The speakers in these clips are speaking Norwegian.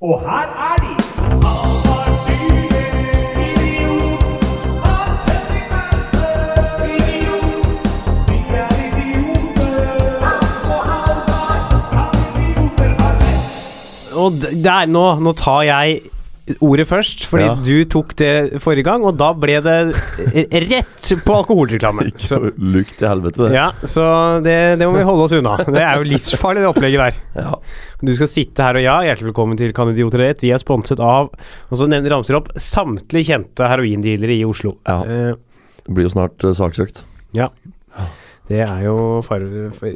Og her er de! Og der, nå, nå tar jeg ordet først, fordi Ja. du tok det forrige gang, og da ble det rett på alkoholreklame. Lukt i helvete, det. ja, så det, det må vi holde oss unna. Det er jo livsfarlig, det opplegget der. Ja. Du skal sitte her og ja, hjertelig velkommen til Kan idioter rett. Vi er sponset av Og så nevner ramser opp samtlige kjente heroindealere i Oslo. Ja. Eh, Det blir jo snart uh, saksøkt. Det er jo fare for,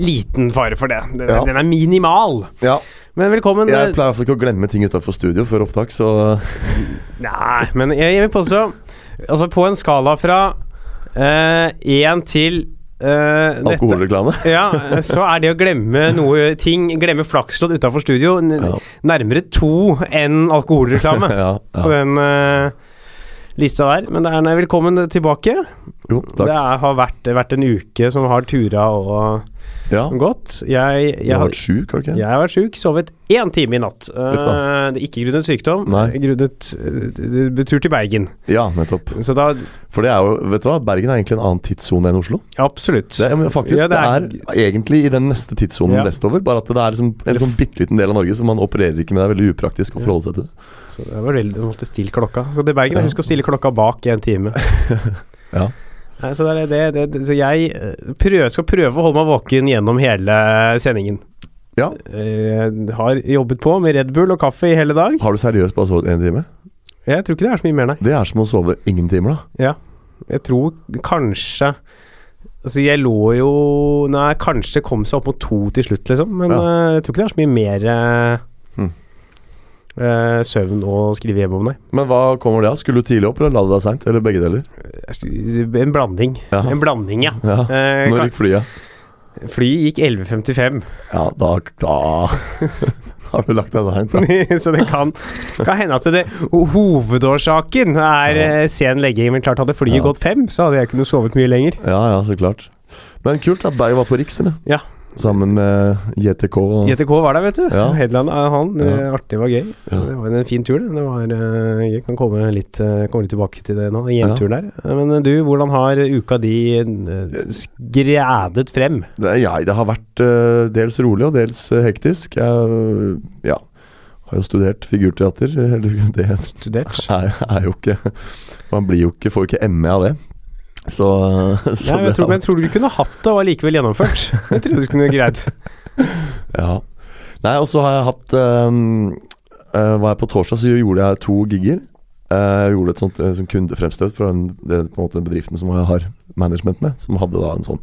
Liten fare for det. Den, Ja. den er minimal. Ja. Men velkommen. Jeg eh, pleier i hvert fall ikke å glemme ting utenfor studio før opptak, så Nei, men jeg, jeg vil påstå Altså, på en skala fra én til Uh, alkoholreklame. ja, så er det å glemme noe ting, glemme flakslodd utafor studio, Ja. nærmere to enn alkoholreklame ja, på den eh, lista der. Men det er velkommen tilbake. Jo, Det er, har vært, vært en uke som har tura og Ja, godt. Jeg, du jeg, har har, vært sjuk, har du ikke? jeg har vært sjuk, sovet én time i natt. Uh. Det ikke grunnet sykdom, Nei. grunnet uh, tur til Bergen. Ja, nettopp. Så da For det er jo, vet du hva, Bergen er egentlig en annen tidssone enn Oslo. Absolutt. Det faktisk, Ja, det er- det er egentlig i den neste tidssonen Ja. vestover, bare at det er liksom en sånn bitte liten del av Norge som man opererer ikke med. Det er veldig upraktisk å forholde seg til det. Så det var veldig, du måtte stille klokka. Så det Bergen, Ja. husk å stille klokka bak i en time. Ja. Så det er det, det, Så jeg eh, prøver, skal prøve å holde meg våken gjennom hele sendingen. Ja. Jeg har jobbet på med Red Bull og kaffe i hele dag. Har du seriøst bare sovet én time? Jeg tror ikke det er så mye mer, nei. Det er som å sove ingen timer, da. Ja. Jeg tror kanskje Altså, jeg lå jo Nei, kanskje kom seg opp mot to til slutt, liksom. Men Ja. eh, jeg tror ikke det er så mye mer eh, eh, søvn og skrive hjem om, deg. Men hva kommer det av? Skulle du tidlig opp, eller la du deg seint? Eller begge deler? En blanding. Ja. En blanding, ja. Ja. Eh, Når gikk flyet? Flyet gikk 11.55, Ja, da, da har du lagt deg seint, da. så det kan, kan hende at det hovedårsaken er Ja. eh, sen legging. Men klart, hadde flyet Ja. gått fem, så hadde jeg kunnet sovet mye lenger. Ja, ja, så klart. Men kult at Berg var på Riks, eller? Ja. Sammen med JTK og JTK var der, vet du. Ja. Headland er han. Ja. Eh, Artig, var gøy. Ja. Det var en fin tur, det. det var, eh, jeg kan komme litt, eh, komme litt tilbake til det nå, hjemturen ja. der. Eh, Men du, hvordan har uka di eh, skredet frem? det, ja, det har vært eh, dels rolig og dels eh, hektisk. Jeg ja, har jo studert figurteater. Eller det Studert? er, er jo ikke Man blir jo ikke, får ikke ME av det. Så, så ja, jeg tror, men tror du kunne hatt det og allikevel gjennomført. Jeg tror du kunne greid. Ja. Nei, og så har jeg hatt um, uh, Var jeg på torsdag, så gjorde jeg to gigger. Eh, Jeg gjorde et sånt, sånn kundefremstøt fra den, det, på en måte bedriften som jeg har management med. Som hadde da en sånn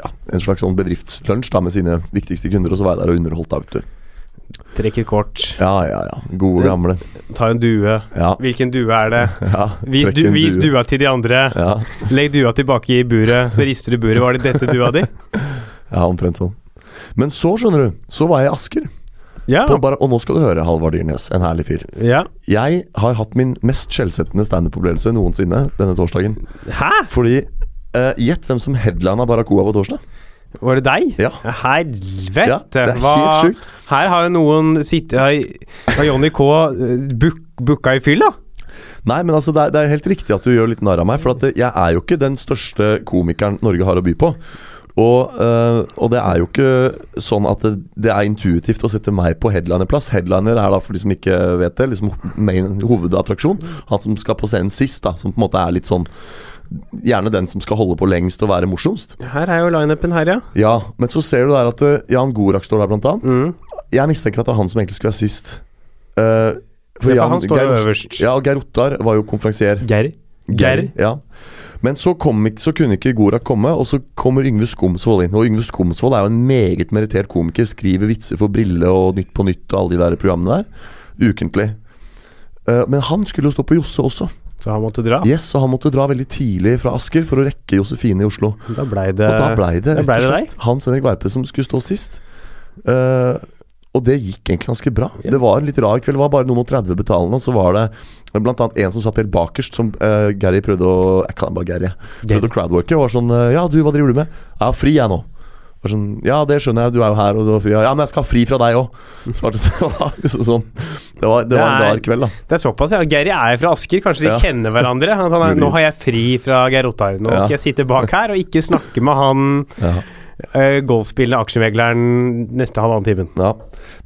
Ja, en slags sånn bedriftslunsj da med sine viktigste kunder, og så var jeg der og underholdt da, vet du. Trekk et kort, Ja, ja, ja. Gode, gamle. ta en due. Ja. Hvilken due er det? ja. Vis, du, vis due. dua til de andre. Ja, Legg dua tilbake i buret, så rister du buret. Var det dette dua di? ja, omtrent sånn. Men så, skjønner du, så var jeg i Asker. Ja. Bare, og nå skal du høre, Halvard Dyrnes, en herlig fyr. ja. Jeg har hatt min mest skjellsettende standup-opplevelse noensinne denne torsdagen. Hæ? Fordi eh, Gjett hvem som headlina Barracoa på torsdag? Var det deg? Ja. Helvete! Ja, det er Hva- helt sjukt. Her har jo noen sittet Har, Johnny K eh, book, booka i fyll, da? Nei, men altså, det er, det er helt riktig at du gjør litt narr av meg. For det, jeg er jo ikke den største komikeren Norge har å by på. Og, øh, og det er jo ikke sånn at det, det er intuitivt å sette meg på headlinerplass. Headliner er da, for de som ikke vet det, liksom main, hovedattraksjon. Han som skal på scenen sist, da. Som på en måte er litt sånn Gjerne den som skal holde på lengst og være morsomst. Her er jo lineupen her, ja. Ja, men så ser du der at uh, Jan Gorak står der, blant annet. Mm. Jeg mistenker at det er han som egentlig skulle være sist. Eh, Ja, for han står Geir- øverst. Ja, og Geir Ottar var jo konferansier. Geir. Geir. Ja. Men så, kom, så kunne ikke Gorak komme, og så kommer Yngve Skomsvold inn. Og Yngve Skomsvold er jo en meget merittert komiker. Skriver vitser for Brille og Nytt på Nytt og alle de der programmene der. Ukentlig. Uh, men han skulle jo stå på Josse også. Så han måtte dra. Yes, Og han måtte dra veldig tidlig fra Asker for å rekke Josefine i Oslo. Da blei det Og da blei det da ble det slett Hans Henrik Verpe som skulle stå sist. Uh, og det gikk egentlig ganske bra. Yeah. Det var en litt rar kveld. Det var bare noen og 30 betalende, og så var det blant annet en som satt helt bakerst, som uh, Gary prøvde å Jeg kan bare Gary. Gary. Prøvde å crowdworke og var sånn eh, Ja, du, hva driver du med? Jeg har fri, jeg nå. Var sånn Ja, det skjønner jeg, du er jo her, og du har fri. Ja, men jeg skal ha fri fra deg òg. Svarte det var liksom sånn Det var, det var en rar kveld, da. Det er såpass, ja. Geir er fra Asker, kanskje de Ja. kjenner hverandre. Er, nå har jeg fri fra Geir Ottar. Nå Ja. skal jeg sitte bak her og ikke snakke med han Ja. Uh, golfspillende aksjemegleren neste halvannen timen. Ja.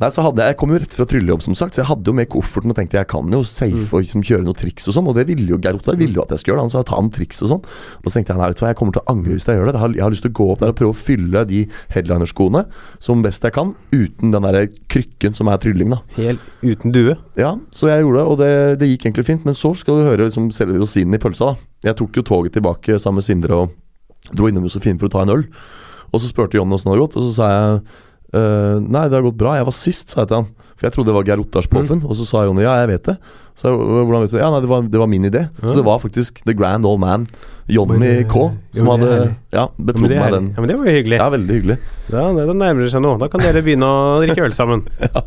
Nei, så hadde jeg, jeg kom jo rett fra tryllejobb, som sagt, så jeg hadde jo med kofferten og tenkte jeg kan jo safe og liksom kjøre noen triks og sånn, og det ville jo Geir Ottar ville jo at jeg skulle gjøre. Han sa ta noen triks og sånn. Og så tenkte jeg nei, vet du hva, jeg kommer til å angre hvis jeg gjør det. Jeg har, jeg har lyst til å gå opp der og prøve å fylle de headlinerskoene som best jeg kan, uten den derre krykken som er trylling, da. Helt uten due. Ja, så jeg gjorde det, og det, det gikk egentlig fint. Men så skal du høre liksom, selve rosinen i pølsa. da Jeg tok jo toget tilbake sammen med Sindre og dro innom Josefine for å ta en øl. Og så spurte Jonny åssen det hadde gått, og så sa jeg uh, Nei, det har gått bra. Jeg var sist, sa jeg til han. For jeg trodde det var Geir Ottars påfunn. Og så sa Jonny ja, jeg vet det. Så jeg, hvordan vet du? Ja, nei, det var, det var min idé. Så det var faktisk The Grand Old Man, Jonny K, som jo, hadde ja, Ja, betrodd meg den. ja, men det var jo hyggelig. Ja, veldig hyggelig. Ja, det, det nærmer seg nå. Da kan dere begynne å drikke øl sammen.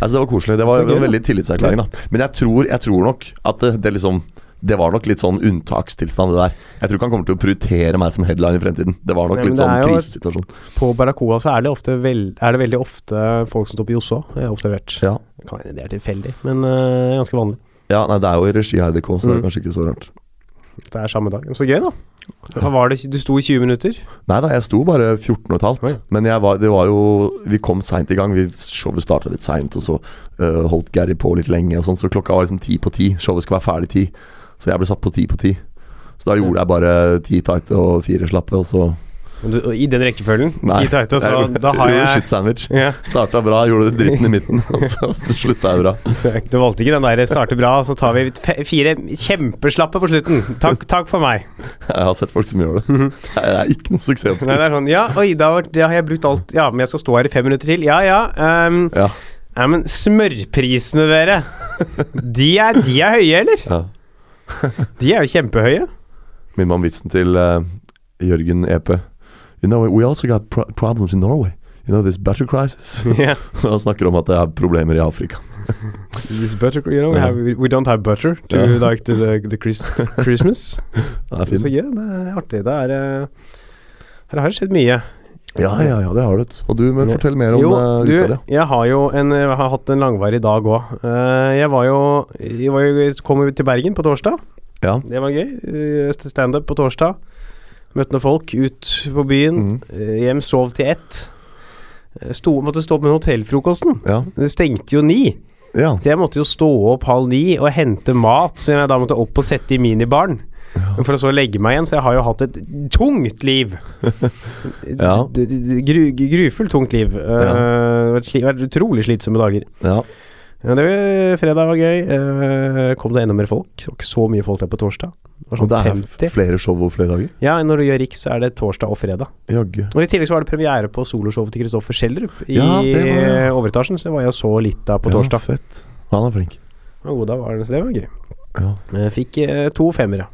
Altså, det var koselig. Det var det var en veldig tillitserklæring, da. Men jeg tror, jeg tror nok at det, det liksom Det var nok litt sånn unntakstilstand, det der. Jeg tror ikke han kommer til å prioritere meg som headline i fremtiden. Det var nok Nei, litt sånn jo krisesituasjon. På Barracoa så er det, ofte veld, er det veldig ofte folk som står på Josså har observert. Ja. Kan hende Det er tilfeldig, men uh, ganske vanlig. ja, nei, det er jo i regi av RDK, så det er Mm. kanskje ikke så rart. Det er samme dag. Så gøy, da. Det, du sto i 20 minutter? Nei da, jeg sto bare 14 og et halvt. Oi. Men jeg var, det var jo Vi kom seint i gang. Vi, showet starta litt seint, og så uh, holdt Gary på litt lenge, og sånn, så klokka var liksom ti på ti. Showet skulle være ferdig ti. Så jeg ble satt på ti på ti. Så da gjorde jeg bare ti tighte og fire slappe, og så Du, og I den rekkefølgen? Nei, Ti tighte, så jeg gjorde- da har gjorde jeg shit sandwich. ja. Starta bra, gjorde det dritten i midten, og så, så slutta jeg bra. Du valgte ikke den der 'starte bra', så tar vi fire kjempeslappe på slutten. Takk, takk for meg. Jeg har sett folk som gjør det. Det er ikke noe suksessoppskrift. det er sånn Ja, oi, da, da har jeg brukt alt Ja, men jeg skal stå her i fem minutter til. Ja, ja. Um, Ja. ja, men smørprisene, dere. De er, de er høye, eller? Ja. De er jo kjempehøye. Min mann vitsen til uh, Jørgen Epe. You know, we also got pro problems in Norway. You know this butter crisis? Yeah. Han snakker om at det er problemer i Afrika. This butter, you know, we, have, we don't have butter to yeah. like the, the, the Christmas. Det er Så fint. ja, det er artig. Det er eh, Her har det skjedd mye. Ja, ja, ja, det har du. Og du, men fortell mer om Jo, eh, du, uka di. jeg har jo en, jeg har hatt en langvarig dag òg. jeg var jo Jeg var jo, kom jo til Bergen på torsdag. Ja. Det var gøy. Eh, Standup på torsdag. Møtte noen folk ut på byen. Eh, Hjem, sov til ett. Eh, Sto, måtte stå opp med hotellfrokosten. Ja. Det stengte jo ni. ja. Så jeg måtte jo stå opp halv ni og hente mat, som jeg da måtte opp og sette i minibaren. Men For å så legge meg igjen, så jeg har jo hatt et tungt liv. Ja. Gru, grufullt tungt liv. Uh, vært, sli, vært utrolig slitsomme dager. ja. Ja, det fredag var gøy. Uh, kom det enda mer folk. Det var ikke så mye folk der på torsdag. Det sånn Og det er 50. flere show over flere dager? Ja, når du gjør Riks, så er det torsdag og fredag. Jaggu. Og I tillegg så var det premiere på soloshowet til Kristoffer Schjelderup i Ja, var eh, overetasjen, så det var jeg så litt av på torsdag. Ja, fett. Han er flink. Ja, god, da var det, så det var gøy. Ja. Jeg fikk uh, to femmere.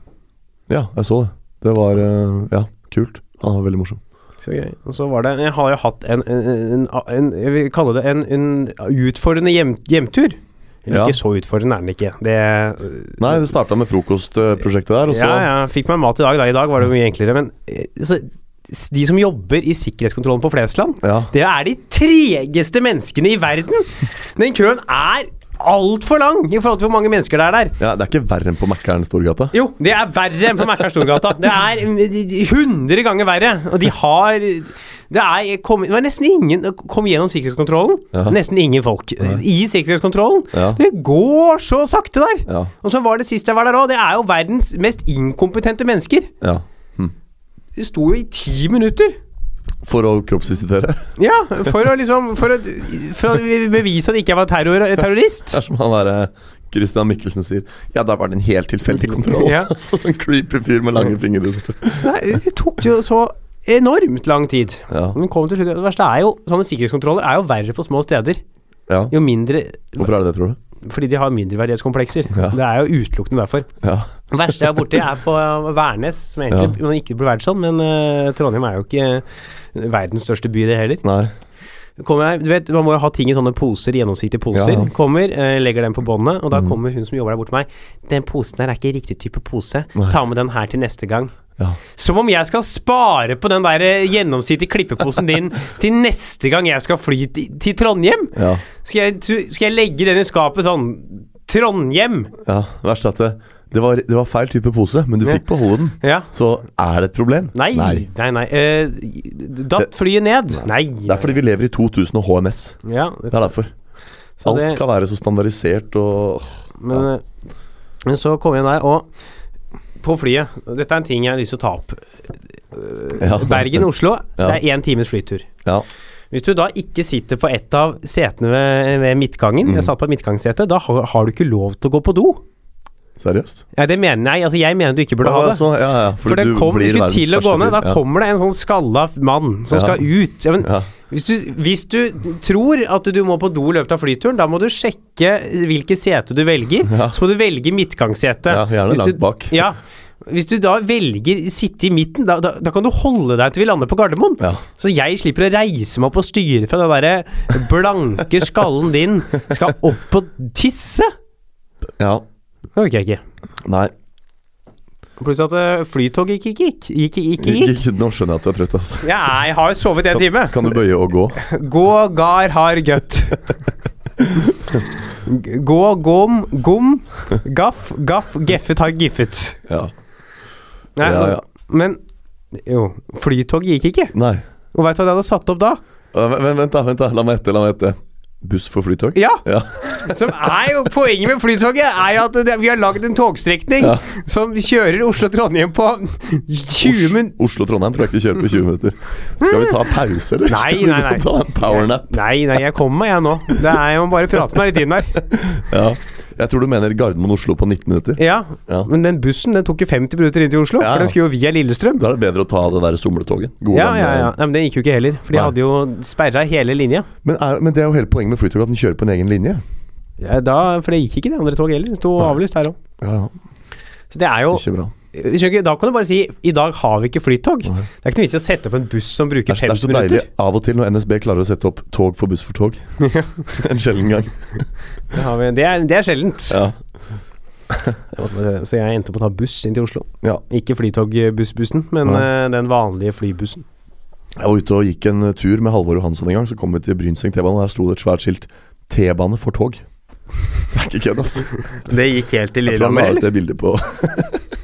Ja, jeg så det. Det var eh, Ja, kult. Han var veldig morsom. Så gøy. Og så var det Jeg har jo hatt en, en, en, Jeg vil kalle det en, en utfordrende hjem, hjemtur. Eller Ja. ikke så utfordrende er den ikke. Det Nei, det starta med frokostprosjektet der, og så Ja, ja. Fikk meg mat i dag. Da. I dag var det mye enklere. Men eh, så, de som jobber i sikkerhetskontrollen på Flesland, Ja. det er de tregeste menneskene i verden! Den køen er altfor lang i forhold til hvor mange mennesker det er der. ja. Det er ikke verre enn på Mækkern Storgata. Jo, det er verre enn på Mækkern Storgata. Det er hundre 100 ganger verre. Og de har Det er kom, det var nesten ingen Kom gjennom sikkerhetskontrollen. Ja. Nesten ingen folk i sikkerhetskontrollen. Ja. Det går så sakte der! Ja. Og så var det sist jeg var der òg. Det er jo verdens mest inkompetente mennesker. ja. Hm. Det sto jo i ti minutter. For å kroppsvisitere. Ja, for å liksom For å, for å bevise at ikke jeg var terror, terrorist. Det er som han derre Christian Mikkelsen sier. Ja, da var det en helt tilfeldig kontroll. Ja. sånn creepy fyr med lange fingre. Nei, det tok jo så enormt lang tid. Ja. Men kom til slutt Det verste er jo Sånne sikkerhetskontroller er jo verre på små steder. ja. Jo mindre Hvorfor er det det, tror du? Fordi de har mindreverdighetskomplekser. Ja. Det er jo utelukkende derfor. Ja. Det verste jeg er borti, er på uh, Værnes, som egentlig man ikke burde vært sånn, men uh, Trondheim er jo ikke uh, verdens største by, det heller. Nei. Jeg, du vet, Man må jo ha ting i sånne poser, gjennomsiktige poser. Ja, ja. Kommer, eh, legger den på båndet, og da mm. kommer hun som jobber der bort til meg. 'Den posen der er ikke riktig type pose. Nei. Ta med den her til neste gang.' Ja. Som om jeg skal spare på den der eh, gjennomsnittlige klippeposen din til neste gang jeg skal fly til, Trondheim. Ja. Skal jeg, skal jeg legge den i skapet sånn Trondheim? ja. Verst at det, det, var, det var feil type pose, men du fikk beholde den. Ja. Så er det et problem? Nei, nei, nei. Eh, datt flyet ned? Nei. Det er fordi vi lever i 2000 og HMS. Ja, Det er derfor. Alt det- skal være så standardisert og Men, eh, men så kom jeg der, og på flyet Dette er en ting jeg har lyst til å ta opp. Eh, Ja, det spennende. Bergen-Oslo, Ja. det er én times flytur. Ja. Hvis du da ikke sitter på et av setene ved, ved midtgangen, Mm. jeg satt på et midtgangssete, da har, har du ikke lov til å gå på do. Seriøst? Ja, det mener jeg. Altså, jeg mener du ikke burde ha det. så, ja, ja, For det du kom, skulle til å gå ned, da. Kommer det en sånn skalla mann som skal ut. Ja, men. Hvis, du, hvis du tror at du må på do i løpet av flyturen, da må du sjekke hvilket sete du velger. Ja. Så må du velge midtgangssete. Ja, gjerne langt bak. Ja. Hvis du da velger sitte i midten, da, da, da kan du holde deg til vi lander på Gardermoen. Ja. Så jeg slipper å reise meg opp og styre fra den derre blanke skallen din skal opp og tisse. ja. Det orker jeg ikke. Nei. Pluss at eh, flytoget ikke gikk. Gikk, gikk, gikk. Ikke, nå skjønner jeg at du er trøtt, altså. Ja, jeg har sovet en time. Kan du bøye og gå? Gå, gar, har, gøtt. Gå, gom, gom, gaff, gaff, geffet, har giffet. Ja. Nei, Ja, ja. Men jo, flytoget gikk ikke. Nei. Og veit du hva de hadde satt opp da? Vent, vent, da. vent da La meg gjette. La meg gjette. Buss for flytog? Ja! Ja. Som er jo Poenget med Flytoget er jo at det, vi har lagd en togstrekning Ja. som kjører Oslo-Trondheim på 20 minutter. Oslo-Trondheim tror jeg ikke kjører på 20 minutter. Skal vi ta pause, eller? Nei, nei, nei. ta en powernap? Nei, nei, jeg kommer meg, jeg nå. Det er Jeg må bare prate med deg litt inn der. Ja. Jeg tror du mener Gardermoen-Oslo på 19 minutter. Ja, Ja. men den bussen den tok jo 50 minutter inn til Oslo, Ja. for den skulle jo via Lillestrøm. Da er det bedre å ta det der somletoget. Ja, ja, ja. Nei, men den gikk jo ikke heller, for de Nei. hadde jo sperra hele linja. Men, er, men det er jo hele poenget med Flytoget, at den kjører på en egen linje. Ja, da, for det gikk ikke det andre toget heller. Det sto avlyst her òg. Ja, ja. Så det er jo Da kan du bare si i dag har vi ikke flytog. Det er ikke noe vits i å sette opp en buss som bruker 50 minutter. det er så deilig av og til når NSB klarer å sette opp tog for buss for tog. en sjelden gang. Det, har vi, det, er, det er sjeldent. Ja. Så jeg endte på å ta buss inn til Oslo. ja. Ikke flytogbussbussen, men Nei. eh, den vanlige flybussen. Jeg var ute og gikk en tur med Halvor Johansson en gang. Så kom vi til Brynseng T-bane, og der sto det et svært skilt 'T-bane for tog'. Det er ikke kødd, altså. Det gikk helt til Jeg tror han la Lillehammer, ut det bildet på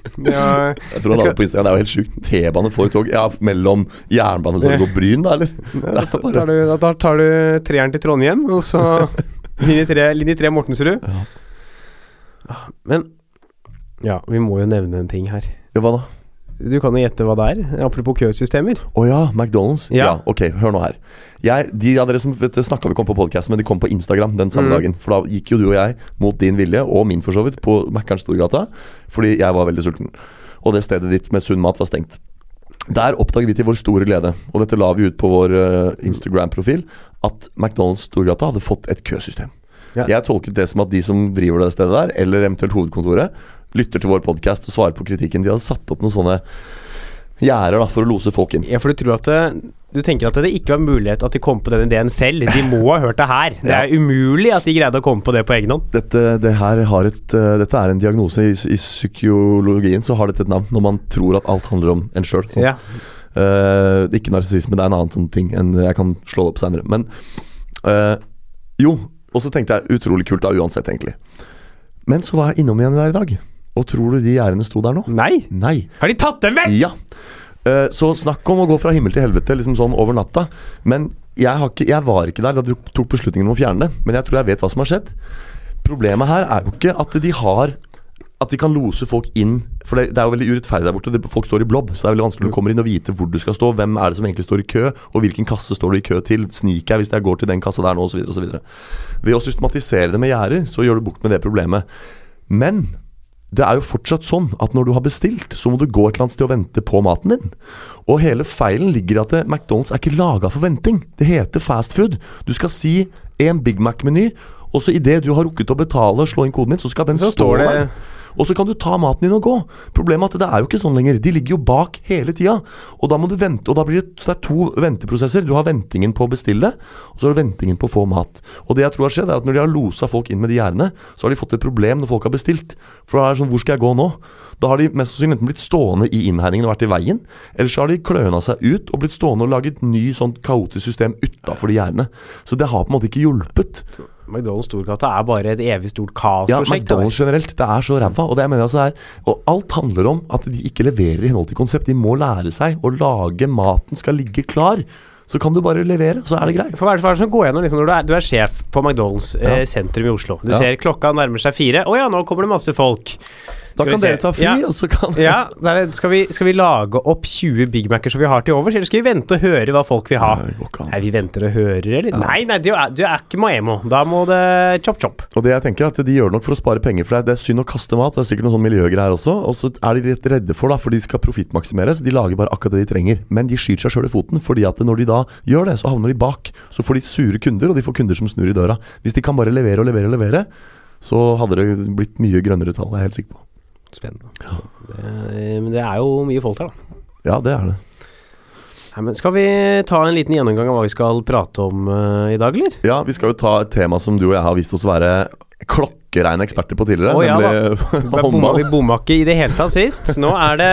Jeg tror han det på Instagram. Det er jo helt sjukt. T-bane for tog. Ja, mellom jernbanetoget og Bryn, da, eller? da, tar du, da tar du treeren til Trondheim, og så linje tre, linje tre Mortensrud. Ja. Ah, Men ja, vi må jo nevne en ting her. Ja, hva da? Du kan jo gjette hva det er, apropos køsystemer. Å ja, McDonald's. Ja. Ja. ok, hør nå her. Jeg, de av dere som vet, snakka vi kom på podkasten, men de kom på Instagram den samme Mm. dagen. For da gikk jo du og jeg, mot din vilje, og min for så vidt, på Mækkern Storgata. Fordi jeg var veldig sulten. Og det stedet ditt med sunn mat var stengt. Der oppdaget vi til vår store glede, og dette la vi ut på vår eh, Instagram-profil, at McDonald's Storgata hadde fått et køsystem. Ja. Jeg tolket det som at de som driver det stedet der, eller eventuelt hovedkontoret, lytter til vår podkast og svarer på kritikken. De hadde satt opp noen sånne gjerder for å lose folk inn. Ja, for du tror at det, Du tenker at det ikke var mulighet at de kom på den ideen selv. De må ha hørt det her. Det Ja. er umulig at de greide å komme på det på egen hånd. Dette, det et, eh, dette er en diagnose. I, I psykologien så har dette et navn, når man tror at alt handler om en sjøl. Ja. Uh, ikke narsissisme, det er en annen sånn ting. enn jeg kan slå det opp seinere. Men uh, jo, og så tenkte jeg utrolig kult da, uansett, egentlig. Men så var jeg innom igjen der i dag. Og tror du de gjerdene sto der nå? Nei. Nei. Har de tatt dem vekk?! Ja. Eh, så snakk om å gå fra himmel til helvete liksom sånn over natta. Men jeg, har ikke, jeg var ikke der da de tok beslutningen om å fjerne det. Men jeg tror jeg vet hva som har skjedd. Problemet her er jo ikke at de har At de kan lose folk inn. For det, det er jo veldig urettferdig der borte. Det, folk står i blobb. Så det er veldig vanskelig du kommer inn og vite hvor du skal stå. Hvem er det som egentlig står i kø, og hvilken kasse står du i kø til. Sniker jeg hvis jeg går til den kassa der nå, osv. osv. Ved å systematisere det med gjerder, så gjør du bukt med det problemet. Men det er jo fortsatt sånn at når du har bestilt, så må du gå et eller annet sted og vente på maten din. Og hele feilen ligger i at det, McDonald's er ikke laga for venting. Det heter fast food. Du skal si en Big Mac-meny, og så idet du har rukket å betale og slå inn koden din, så skal den Så stå der. Og så kan du ta maten din og gå. Problemet er at det er jo ikke sånn lenger. De ligger jo bak hele tida. Og da må du vente, og da blir det, det to venteprosesser. Du har ventingen på å bestille, og så har du ventingen på å få mat. Og det jeg tror har skjedd, er at når de har losa folk inn med de gjerdene, så har de fått et problem når folk har bestilt. For da er det sånn, hvor skal jeg gå nå? Da har de mest sannsynlig enten blitt stående i innhegningen og vært i veien, eller så har de kløna seg ut og blitt stående og laget ny sånn kaotisk system utafor de gjerdene. Så det har på en måte ikke hjulpet. McDonald's Storgata er bare et evig stort Ja, kaosprosjekt. Ja, McDonald's generelt, det er så ræva. Og det jeg mener altså er Og alt handler om at de ikke leverer i henhold til konsept. De må lære seg å lage maten skal ligge klar. Så kan du bare levere, så er det greit. For hva er det som går gjennom liksom, når du er, du er sjef på McDonald's eh, sentrum i Oslo? Du Ja. ser klokka nærmer seg fire. Å ja, nå kommer det masse folk. Da kan dere ta fri, Ja. og så kan Ja, da er skal, vi, skal vi lage opp 20 Big Mac-er som vi har til overs, eller skal vi vente og høre hva folk vil ha? Nei, vi venter og hører, eller? Nei, nei, du er, du er ikke Maemo. Da må det chop chop. Og det jeg tenker er at De gjør det nok for å spare penger, for det er, er synd å kaste mat. Det er sikkert noen sånn miljøgreier også. Og så er de litt redde for, da, for de skal profittmaksimere, så de lager bare akkurat det de trenger. Men de skyter seg sjøl i foten, fordi at når de da gjør det, så havner de bak. Så får de sure kunder, og de får kunder som snur i døra. Hvis de kan bare levere og levere og levere, så hadde det blitt mye grønnere tall, er jeg helt sikker på. Spennende. Det, men det er jo mye folk her, da. Ja, det er det. Nei, men skal vi ta en liten gjennomgang av hva vi skal prate om uh, i dag, eller? Ja, vi skal jo ta et tema som du og jeg har vist oss å være klokkereine eksperter på tidligere, Å, ja nemlig håndball. vi bomma ikke i det hele tatt sist. Nå er det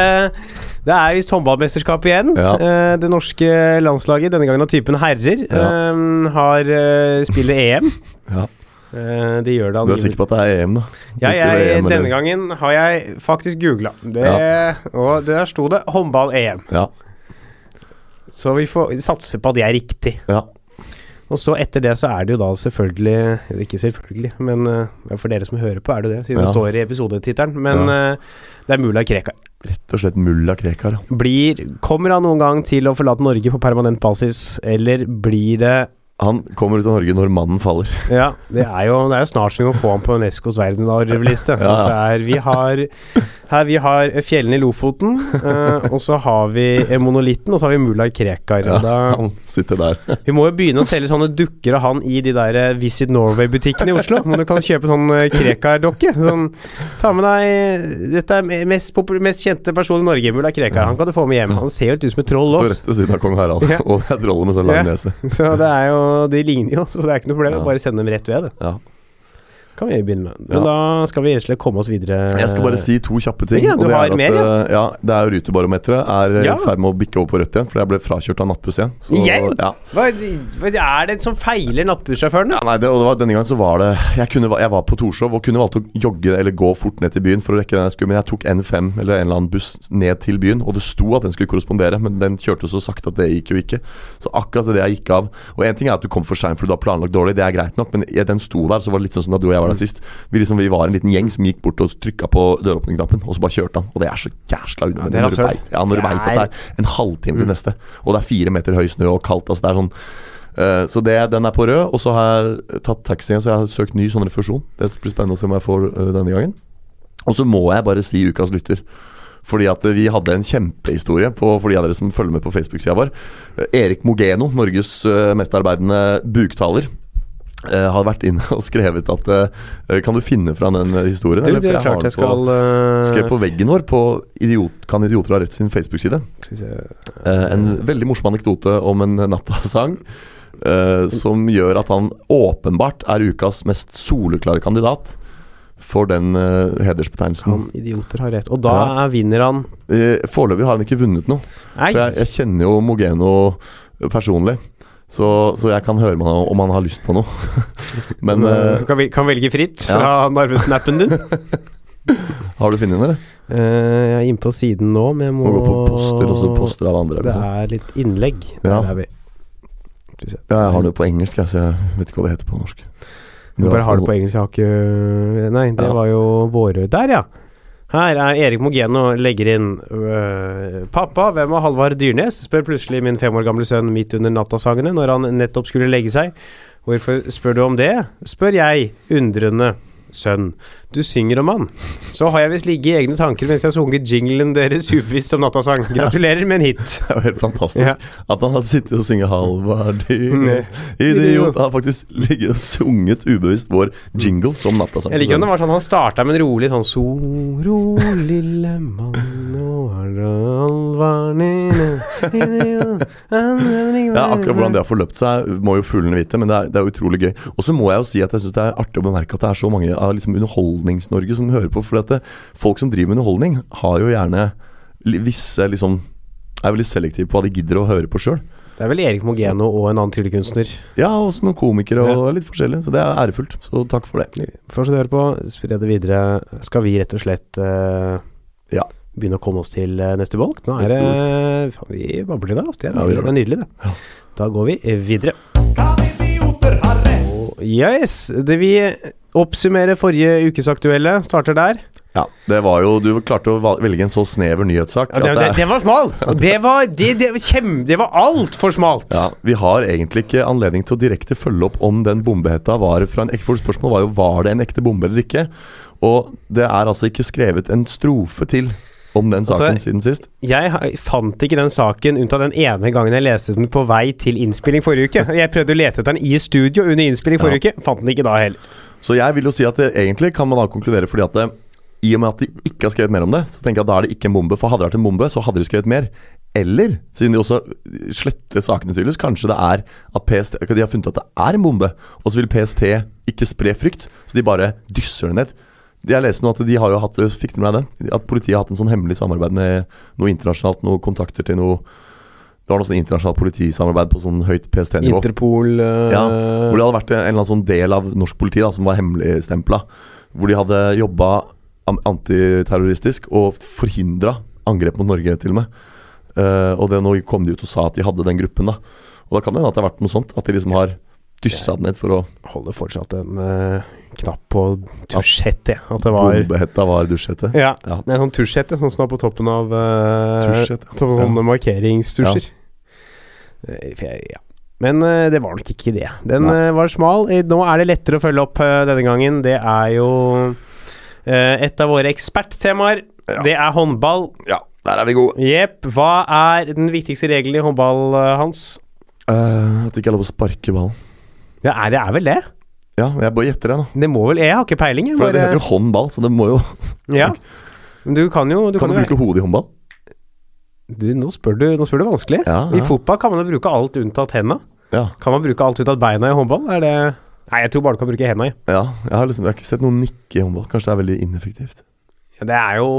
Det er visst håndballmesterskap igjen. Ja. Uh, det norske landslaget, denne gangen av typen herrer, eh, har eh, spiller EM. Ja. Eh, de gjør det Du er sikker på at det er EM, da? Ja, jeg, eller- denne gangen har jeg faktisk googla. Og der sto det håndball-EM. Ja. Så vi får satse på at det er riktig. ja. Og så etter det så er det jo da selvfølgelig Ikke selvfølgelig, men eh, for dere som hører på, er det det, siden Ja. det står i episodetittelen. Men eh, det er mulla Krekar. Rett og slett mulla Krekar. ja. Blir Kommer han noen gang til å forlate Norge på permanent basis, eller blir det Han kommer ut av Norge når mannen faller. Ja, det er jo, det er jo snart som vi må få ham på Unescos verdensarvliste. Ja, Vi har her vi har fjellene i Lofoten, eh, og så har vi monolitten, og så har vi mulla Krekar. Ja, da, han sitter der. vi må jo begynne å selge sånne dukker av han i de der eh, Visit Norway-butikkene i Oslo. Men du kan kjøpe sånn eh, Krekar-dokke. Sånn, ta med deg Dette er mest, mest kjente person i Norge, mulla Krekar. Han kan du få med hjem. Han ser jo ut som et troll Står også. rett ved siden av kong Harald, Ja. og det er trollet med sånn lang nese. Så det er jo De ligner jo, så det er ikke noe problem. Bare send dem rett ved. det Ja. Kan vi begynne med. Men Ja. da skal vi rett komme oss videre. Jeg skal bare si to kjappe ting. Ja, du det har er at, mer, ja. eh, ja. Det er Rutebarometeret er eh, i Ja. ferd med å bikke over på rødt igjen, for jeg ble frakjørt av nattbuss igjen. Så, Igjen? Ja. Hva, er det som feiler nattbussjåførene? Ja, nei, det, og det var, Denne gangen så var det jeg, kunne, jeg var på Torshov og kunne valgt å jogge eller gå fort ned til byen for å rekke den jeg skulle, men jeg tok N5 eller en eller annen buss ned til byen, og det sto at den skulle korrespondere, men den kjørte så sakte at det gikk jo ikke. Så akkurat det jeg gikk av Og én ting er at du kom for seint fordi du har planlagt dårlig, det er greit nok, men den sto der, så var det litt sånn som da du og jeg var der sist. Vi, liksom, vi var en liten gjeng som gikk bort og trykka på døråpningsknappen, og så bare kjørte han. Og det er så jæsla unødvendig ja, når du rasshøl. ja, når du veit at det er en halvtime til neste, og det er fire meter høy snø og kaldt. Altså det er sånn Eh, så det, den er på rød, og så har jeg tatt taxien, så jeg har søkt ny sånn refusjon. Det blir spennende å se om jeg får uh, denne gangen. Og så må jeg bare si ukas lytter. Fordi at vi hadde en kjempehistorie på, for de av dere som følger med på Facebook-sida vår. Eh, Erik Mogeno, Norges mest arbeidende buktaler. Eh, har vært inne og skrevet at eh, Kan du finne fram den eh, historien? Du, eller? det er klart jeg på- skal uh, Skrev på veggen vår på idiot, Kan idioter ha rett sin Facebook-side. En veldig morsom anekdote om en nattasang. som gjør at han åpenbart er ukas mest soleklare kandidat for den uh, hedersbetegnelsen. Kan idioter har rett. Og da Ja. vinner han Foreløpig har han ikke vunnet noe. Nei! For jeg, jeg kjenner jo Mogeno personlig. Så, så jeg kan høre meg om han har lyst på noe. Men eh, Du kan, kan velge fritt ja. fra narvesnappen din. har du funnet den, eller? Eh, jeg er inne på siden nå, men jeg må Må gå på poster, og så poster av andre. Det Liksom. er litt innlegg. Ja. Der er vi. Ja, jeg har det jo på engelsk, så jeg vet ikke hva det heter på norsk. Du bare har det på engelsk, jeg har ikke Nei, det Ja. var jo våre Der, ja! Her er Erik Mogeno legger inn øh, Pappa, hvem var Halvard Dyrnes? spør plutselig min fem år gamle sønn midt under nattasangene når han nettopp skulle legge seg. Hvorfor spør du om det? spør jeg, undrende. Sønn, du synger om han. Så har jeg visst ligget i egne tanker mens jeg har sunget jinglen deres ubevisst som nattasang. Gratulerer med en hit. Det er jo helt fantastisk Ja. at han har sittet og sunget 'Halvard Mm. idiot'. Han har faktisk ligget og sunget ubevisst vår jingle som nattasang. Jeg liker om det var sånn han starta med en rolig sånn So ro, lille mann, nå er det alvor Ja, akkurat hvordan det har forløpt seg, må jo fuglene vite, men det er, det er utrolig gøy. Og så må jeg jo si at jeg syns det er artig å bemerke at det er så mange av liksom Underholdnings-Norge som hører på. For at det, folk som driver med underholdning, har jo gjerne visse liksom Er veldig selektive på hva de gidder å høre på sjøl. Det er vel Erik Mogeno og en annen tryllekunstner. Ja, også noen komikere og litt forskjellig. Så det er ærefullt. Så takk for det. Fortsett å høre på, spre det videre. Skal vi rett og slett uh, Ja. begynne å komme oss til eh, neste bolk? Nå er det Faen, vi babler i dag. ass. Det er, Ja, nydelig, det er nydelig, det. Ja. Da går vi videre. Og yes, det vi oppsummerer forrige ukes aktuelle. Starter der. Ja, det var jo Du klarte å velge en så snever nyhetssak. Ja, det, det, det var smal! Det var, det, det, var kjem, det var altfor smalt. Ja, Vi har egentlig ikke anledning til å direkte følge opp om den bombehetta var fra en ekte For spørsmålet var jo var det en ekte bombe eller ikke. Og det er altså ikke skrevet en strofe til om den saken Altså, siden sist. Jeg fant ikke den saken unntatt den ene gangen jeg leste den på vei til innspilling forrige uke. Jeg prøvde å lete etter den i studio under innspilling forrige uke. Fant den ikke da heller. Så jeg vil jo si at det, egentlig kan man da konkludere fordi at det, i og med at de ikke har skrevet mer om det, så tenker jeg at da er det ikke en bombe. For hadde det vært en bombe, så hadde de skrevet mer. Eller, siden de også sletter sakene tydeligvis, kanskje det er at PST De har funnet at det er en bombe, og så vil PST ikke spre frykt, så de bare dysser det ned. Jeg leste nå at de har jo hatt Fikk du med deg den? At politiet har hatt en sånn hemmelig samarbeid med noe internasjonalt, noe kontakter til noe Det var noe sånn internasjonalt politisamarbeid på sånn høyt PST-nivå. Interpol eh, Ja, hvor det hadde vært en eller annen sånn del av norsk politi da, som var hemmeligstempla. Hvor de hadde jobba antiterroristisk og forhindra angrep mot Norge, til og med. Uh, og det nå kom de ut og sa at de hadde den gruppen, da. Og da kan det hende at det har vært noe sånt. At de liksom har dyssa den ned for å holder fortsatt en uh, knapp på tusjhette. At det var Bombehetta var dusjhette. Ja, Ja. det er sånn tusjhette, sånn som er på toppen av uh, ja. Sånne markeringstusjer. Jeg- ja. Men eh, det var nok ikke det. Den Nei. eh, var smal. Eh, Nå er det lettere å følge opp eh, denne gangen. Det er jo eh, et av våre eksperttemaer. Ja. Det er håndball. Ja, der er vi gode. Jepp. Hva er den viktigste regelen i håndball, eh, Hans? Uh, at det ikke er lov å sparke ballen. Ja, er, det er vel det? Ja, jeg bare gjetter det, da. Det må vel Jeg har ikke peiling. For det heter jo håndball, så det må jo Ja. Men du kan jo du Kan kan du bruke hodet i håndball? Du, nå, spør du, nå spør du vanskelig. Ja, I fotball kan man jo bruke alt unntatt henda. Ja. Kan man bruke alt unntatt beina i håndball? Er det Nei, jeg tror bare du kan bruke henda i. ja jeg, har liksom, jeg har ikke sett noen nikke i håndball. Kanskje det er veldig ineffektivt. Ja, det er jo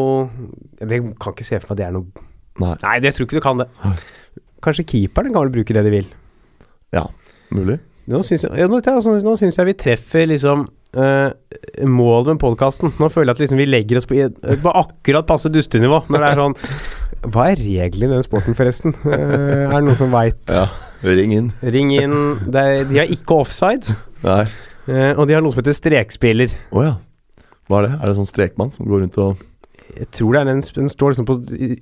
Det kan ikke se for meg at det er noe Nei, Nei, det tror ikke du kan det. Kanskje keeperen kan vel bruke det de vil. Ja, mulig. Nå syns jeg, syns jeg vi treffer liksom uh, målet med podkasten. Nå føler jeg at liksom vi legger oss på, på akkurat passe dustenivå. Når det er sånn Hva er reglene i den sporten, forresten? Uh, er det noen som veit? Ja, ring inn. Ring inn. Det er, de har ikke offside, Nei. Uh, og de har noe som heter strekspiller. Å ja. Hva er det? Er det sånn strekmann som går rundt og Jeg tror det er den, den står liksom på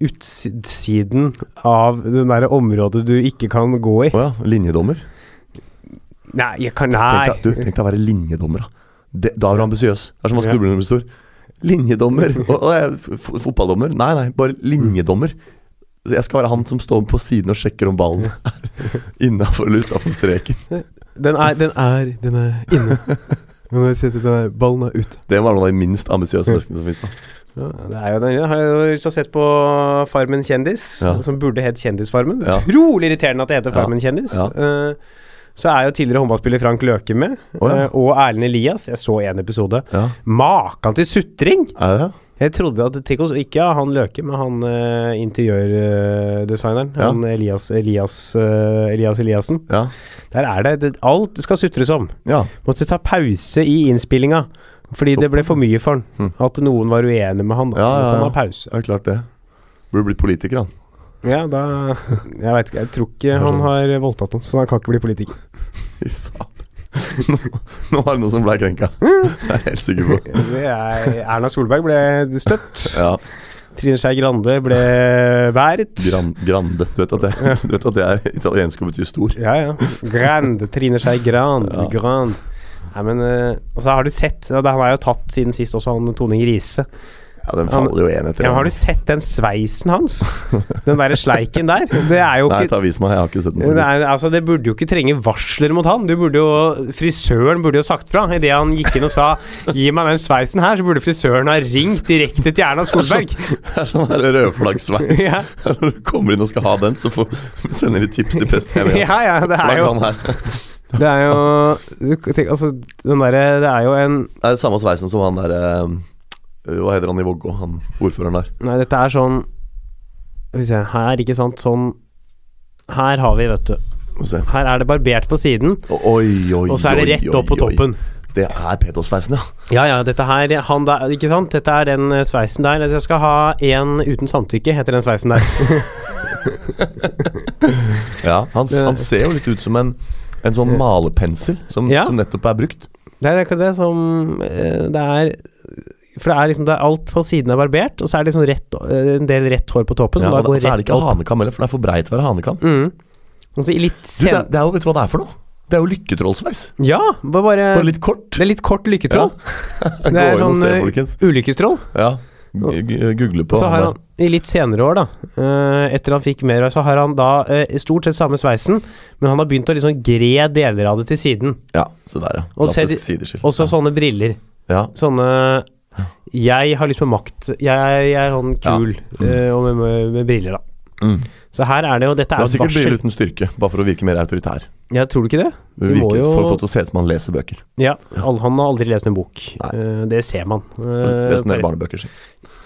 utsiden av det der området du ikke kan gå i. Å ja, linjedommer? Nei, jeg kan Tenk Nei. deg, du, tenk deg å være linjedommer, da. Det, da er du ambisiøs. Det er som når du stor. Linjedommer. Og, og fotballdommer? Nei, nei, bare linjedommer. Jeg skal være han som står på siden og sjekker om ballen er innafor eller utafor streken. Den er, den er, den er inne. Har jeg sett at ballen er ute. Det var noen av de minst ambisiøse menneskene som fins. Ja, det er jo den, jeg har jo sett på Farmen kjendis, Ja. som burde hett Kjendisfarmen. Ja. Utrolig irriterende at det heter. Farmen kjendis. Ja. Så er jo tidligere håndballspiller Frank Løke med, Oh, ja. eh, og Erlend Elias. Jeg så en episode. Ja. Makan til sutring! Det? Jeg trodde at tenk oss, Ikke han Løke, men han uh, interiørdesigneren. Ja. Han Elias Elias, uh, Elias Eliassen. Ja. Der er det, det Alt skal sutres om. ja. Måtte ta pause i innspillinga. Fordi det ble for mye for han. Hm. At noen var uenig med han. Ja, ja, Måtte han ja. ha pause. Er klart det. Burde blitt politiker, han. Ja, da Jeg veit ikke. Jeg tror ikke han har voldtatt noen, så han kan ikke bli politiker. Fy faen. Nå, nå var det noe som ble krenka. Det er jeg helt sikker på. Er, Erna Solberg ble støtt. Ja. Trine Skei Grande ble bæret. Gran, grande. Du vet, det, du vet at det er italiensk og betyr stor? Ja, ja. Grande. Trine Skei Grande. Ja. Grand. Nei, men eh, Og så har du sett Han er jo tatt siden sist også, han Toning Riise. Ja, den faller jo én etter Ja, har du sett den sveisen hans? Den derre sleiken der? Det er jo Nei, ta vis meg, jeg har ikke sett den. faktisk. altså, det burde jo ikke trenge varsler mot han. Du burde jo, frisøren burde jo sagt fra. Idet han gikk inn og sa 'gi meg den sveisen her', så burde frisøren ha ringt direkte til Erna Solberg. Det er sånn sånn rødflaggsveis. Ja. Når du kommer inn og skal ha den, så får, sender de tips til PST. Ja, ja, det er jo. Det er jo tenk, Altså, den derre Det er jo en Det er samme sveisen som han der eh, Hva heter han i Vågå, han ordføreren der. Nei, dette er sånn Skal vi se Her, ikke sant, sånn Her har vi, vet du. Her er det barbert på siden, Oi, oi, og så er det rett opp på toppen. Det er Pedos-sveisen, ja. Ja, ja, dette her Han der, ikke sant? Dette er den eh, sveisen der. Altså, Jeg skal ha en uten samtykke, heter den sveisen der. ja han, han ser jo litt ut som en, en sånn malepensel som, Ja. som nettopp er brukt. Det er akkurat det som eh, Det er For det er liksom det er Alt på siden er barbert, og så er det liksom rett, eh, en del rett hår på toppen. Ja, går så er det ikke opp. hanekam heller, for det er for breit til å være hanekam. Mm. Og så i litt Du, sen... det, er- det er jo, vet du hva det er for noe? Det er jo lykketrollsveis. Ja, bare, bare litt kort. Det er litt kort lykketroll. Gå Det er og sånn se, eh, ulykkestroll. Ja. Google på så har han i litt senere år, da, eh, etter han fikk mer, så har han da stort sett samme sveisen, men han har begynt å liksom gre deler av det til siden. Ja, se der, ja. Og Klassisk de- sideskill. Og så ja. sånne briller. ja. Sånne Jeg har lyst på makt. Jeg, jeg er sånn kul, eh, og med, med, med briller, da. Mm. Så her er det jo Dette Det er er sikkert briller uten styrke, bare for å virke mer autoritær. Ja, tror du ikke det? Det Du må jo- for å få til å se ut som han leser bøker. Ja, han har aldri lest en bok. Nei. Eh, det ser man. Han Uh, en del barnebøker, si.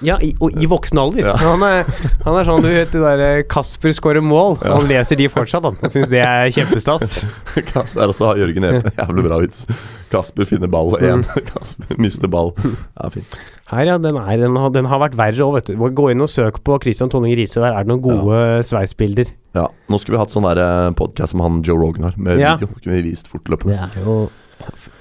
Ja, i, og i voksen alder. Ja. Han, er, han er sånn, du vet, det derre Kasper skårer mål. Han leser de fortsatt, han. Syns det er kjempestas. Der også har Jørgen Epe. Jævlig bra vits. Kasper finner ball igjen. én. Kasper mister ball. Ja, fint. Her, ja. Den, er, den, har, den har vært verre òg, vet du. Gå inn og søk på Christian Tonning Riise. Der er det noen gode sveisbilder. Ja, Nå skulle vi hatt sånn podkast som han Joe Rogan har, med Ja. video. Kunne vi vist fortløpende. Det er jo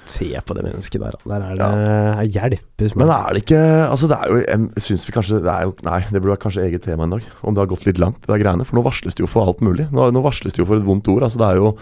Se på det mennesket der. Der er det hjelpes Men er det ikke Altså, det er jo Jeg syns vi kanskje Det er jo Nei, det burde være kanskje eget tema en dag. Om det har gått litt langt, det der greiene. For nå varsles det jo for alt mulig. Nå, nå varsles det jo for et vondt ord. Altså, det er jo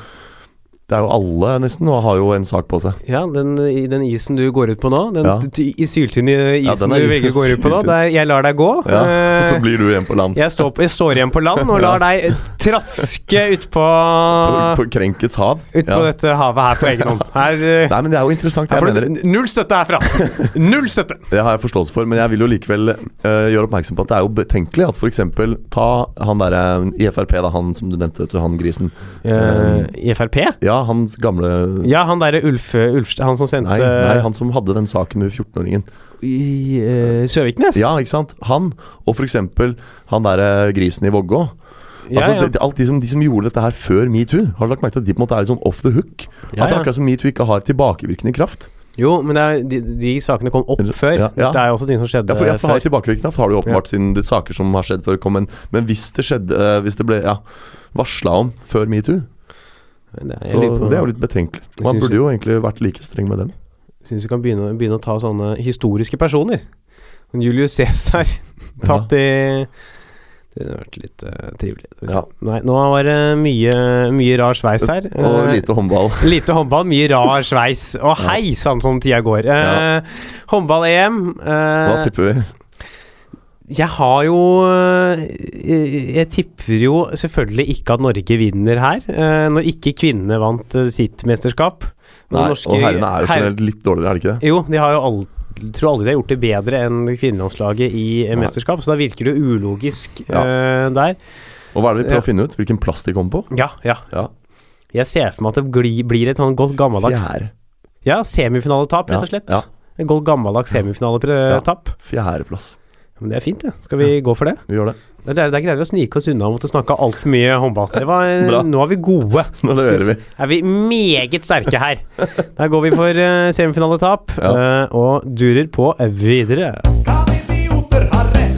Det er jo alle nesten og har jo en sak på seg. Ja, den, i den isen du går ut på nå, den Ja. i syltynne isen Ja, du velger går ut på nå, der jeg lar deg gå. Ja, Og Så blir du igjen på land. jeg, står, jeg står igjen på land og lar deg eh, traske utpå På, på Krenkets hav. Ut på Ja. dette havet her på egen hånd. Her, eh, Nei, men det er jo interessant. Jeg mener null støtte herfra! Null støtte! Det har jeg forståelse for, men jeg vil jo likevel uh, gjøre oppmerksom på at det er jo betenkelig at f.eks. ta han derre i Frp, da, han som du nevnte, du, han grisen. Uh, I Frp? Ja, hans gamle Ja, han derre Ulf Ulf han som sendte Nei, nei, han som hadde den saken med 14-åringen. i uh, Søviknes? Ja, ikke sant? Han, og f.eks. han derre grisen i Vågå. ja, Altså, ja. det- alt de som, de som gjorde dette her før metoo, har lagt merke til at de på en måte er litt sånn off the hook? Ja, At akkurat som metoo ikke har tilbakevirkende kraft. Jo, men er, de, de sakene kom opp før. Ja, ja. Det er jo også ting som skjedde Ja, for, ja, for har før. tilbakevirkende kraft har du åpenbart siden det er saker som har skjedd før kom, men, men hvis det skjedde eh, Hvis det ble ja, varsla om før metoo, Det er, så på- det er jo litt betenkelig. Man burde jo egentlig vært like streng med dem. Syns vi kan begynne, begynne å ta sånne historiske personer. Julius Cæsar tatt i Det hadde vært litt uh, trivelig. Ja. Nei, nå var det mye, mye rar sveis her. Og Eh, lite håndball. Lite håndball, mye rar sveis. Og hei sann som tida går. Eh, Håndball-EM Hva eh, tipper vi? Jeg har jo eh, Jeg tipper jo selvfølgelig ikke at Norge vinner her. eh, Når ikke kvinnene vant eh, sitt mesterskap. Nei, norske- og herrene er jo generelt litt dårligere, er det ikke det? Jo, de har jo aldri tror aldri de har gjort det bedre enn kvinnelandslaget i Nei. mesterskap, så da virker det jo ulogisk Ja. uh, der. Og hva er det vi prøver Ja. å finne ut? Hvilken plass de kommer på? Ja, ja. Ja, Jeg ser for meg at det gli, blir et sånn godt gammeldags Fjerde. Ja, semifinaletap, rett og slett. ja. Et godt gammeldags semifinaletap. Fjerdeplass. Men det er fint, det. Skal vi gå for det? Vi gjør det. Der, der, der greide vi å snike oss unna mot måtte snakke altfor mye håndball. Det var, nå er vi gode. Nå leverer vi. Er vi meget sterke her. Der går vi for uh, semifinaletap Ja. uh, og durer på videre.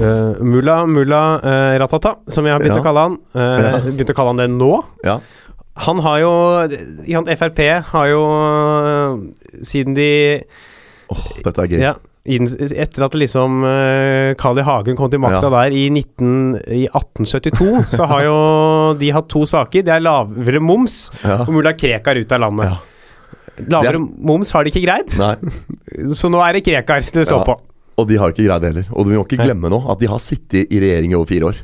Uh, mulla Mulla uh, Ratata, som jeg har begynt Ja. å kalle han. Uh, Begynt å kalle han det nå. Ja. Han har jo Frp har jo eh, Siden de Åh, dette er gøy. ja, Etter at liksom uh, Carl I. Hagen kom til makta Ja. der i, 19, i 1872, så har jo de hatt to saker. Det er lavere moms Ja. og mulla Krekar ut av landet. Ja. lavere moms har de ikke greid, så nå er det Krekar det står på. Og de har ikke greid det heller. Og du må ikke glemme nå at de har sittet i regjering i over fire år.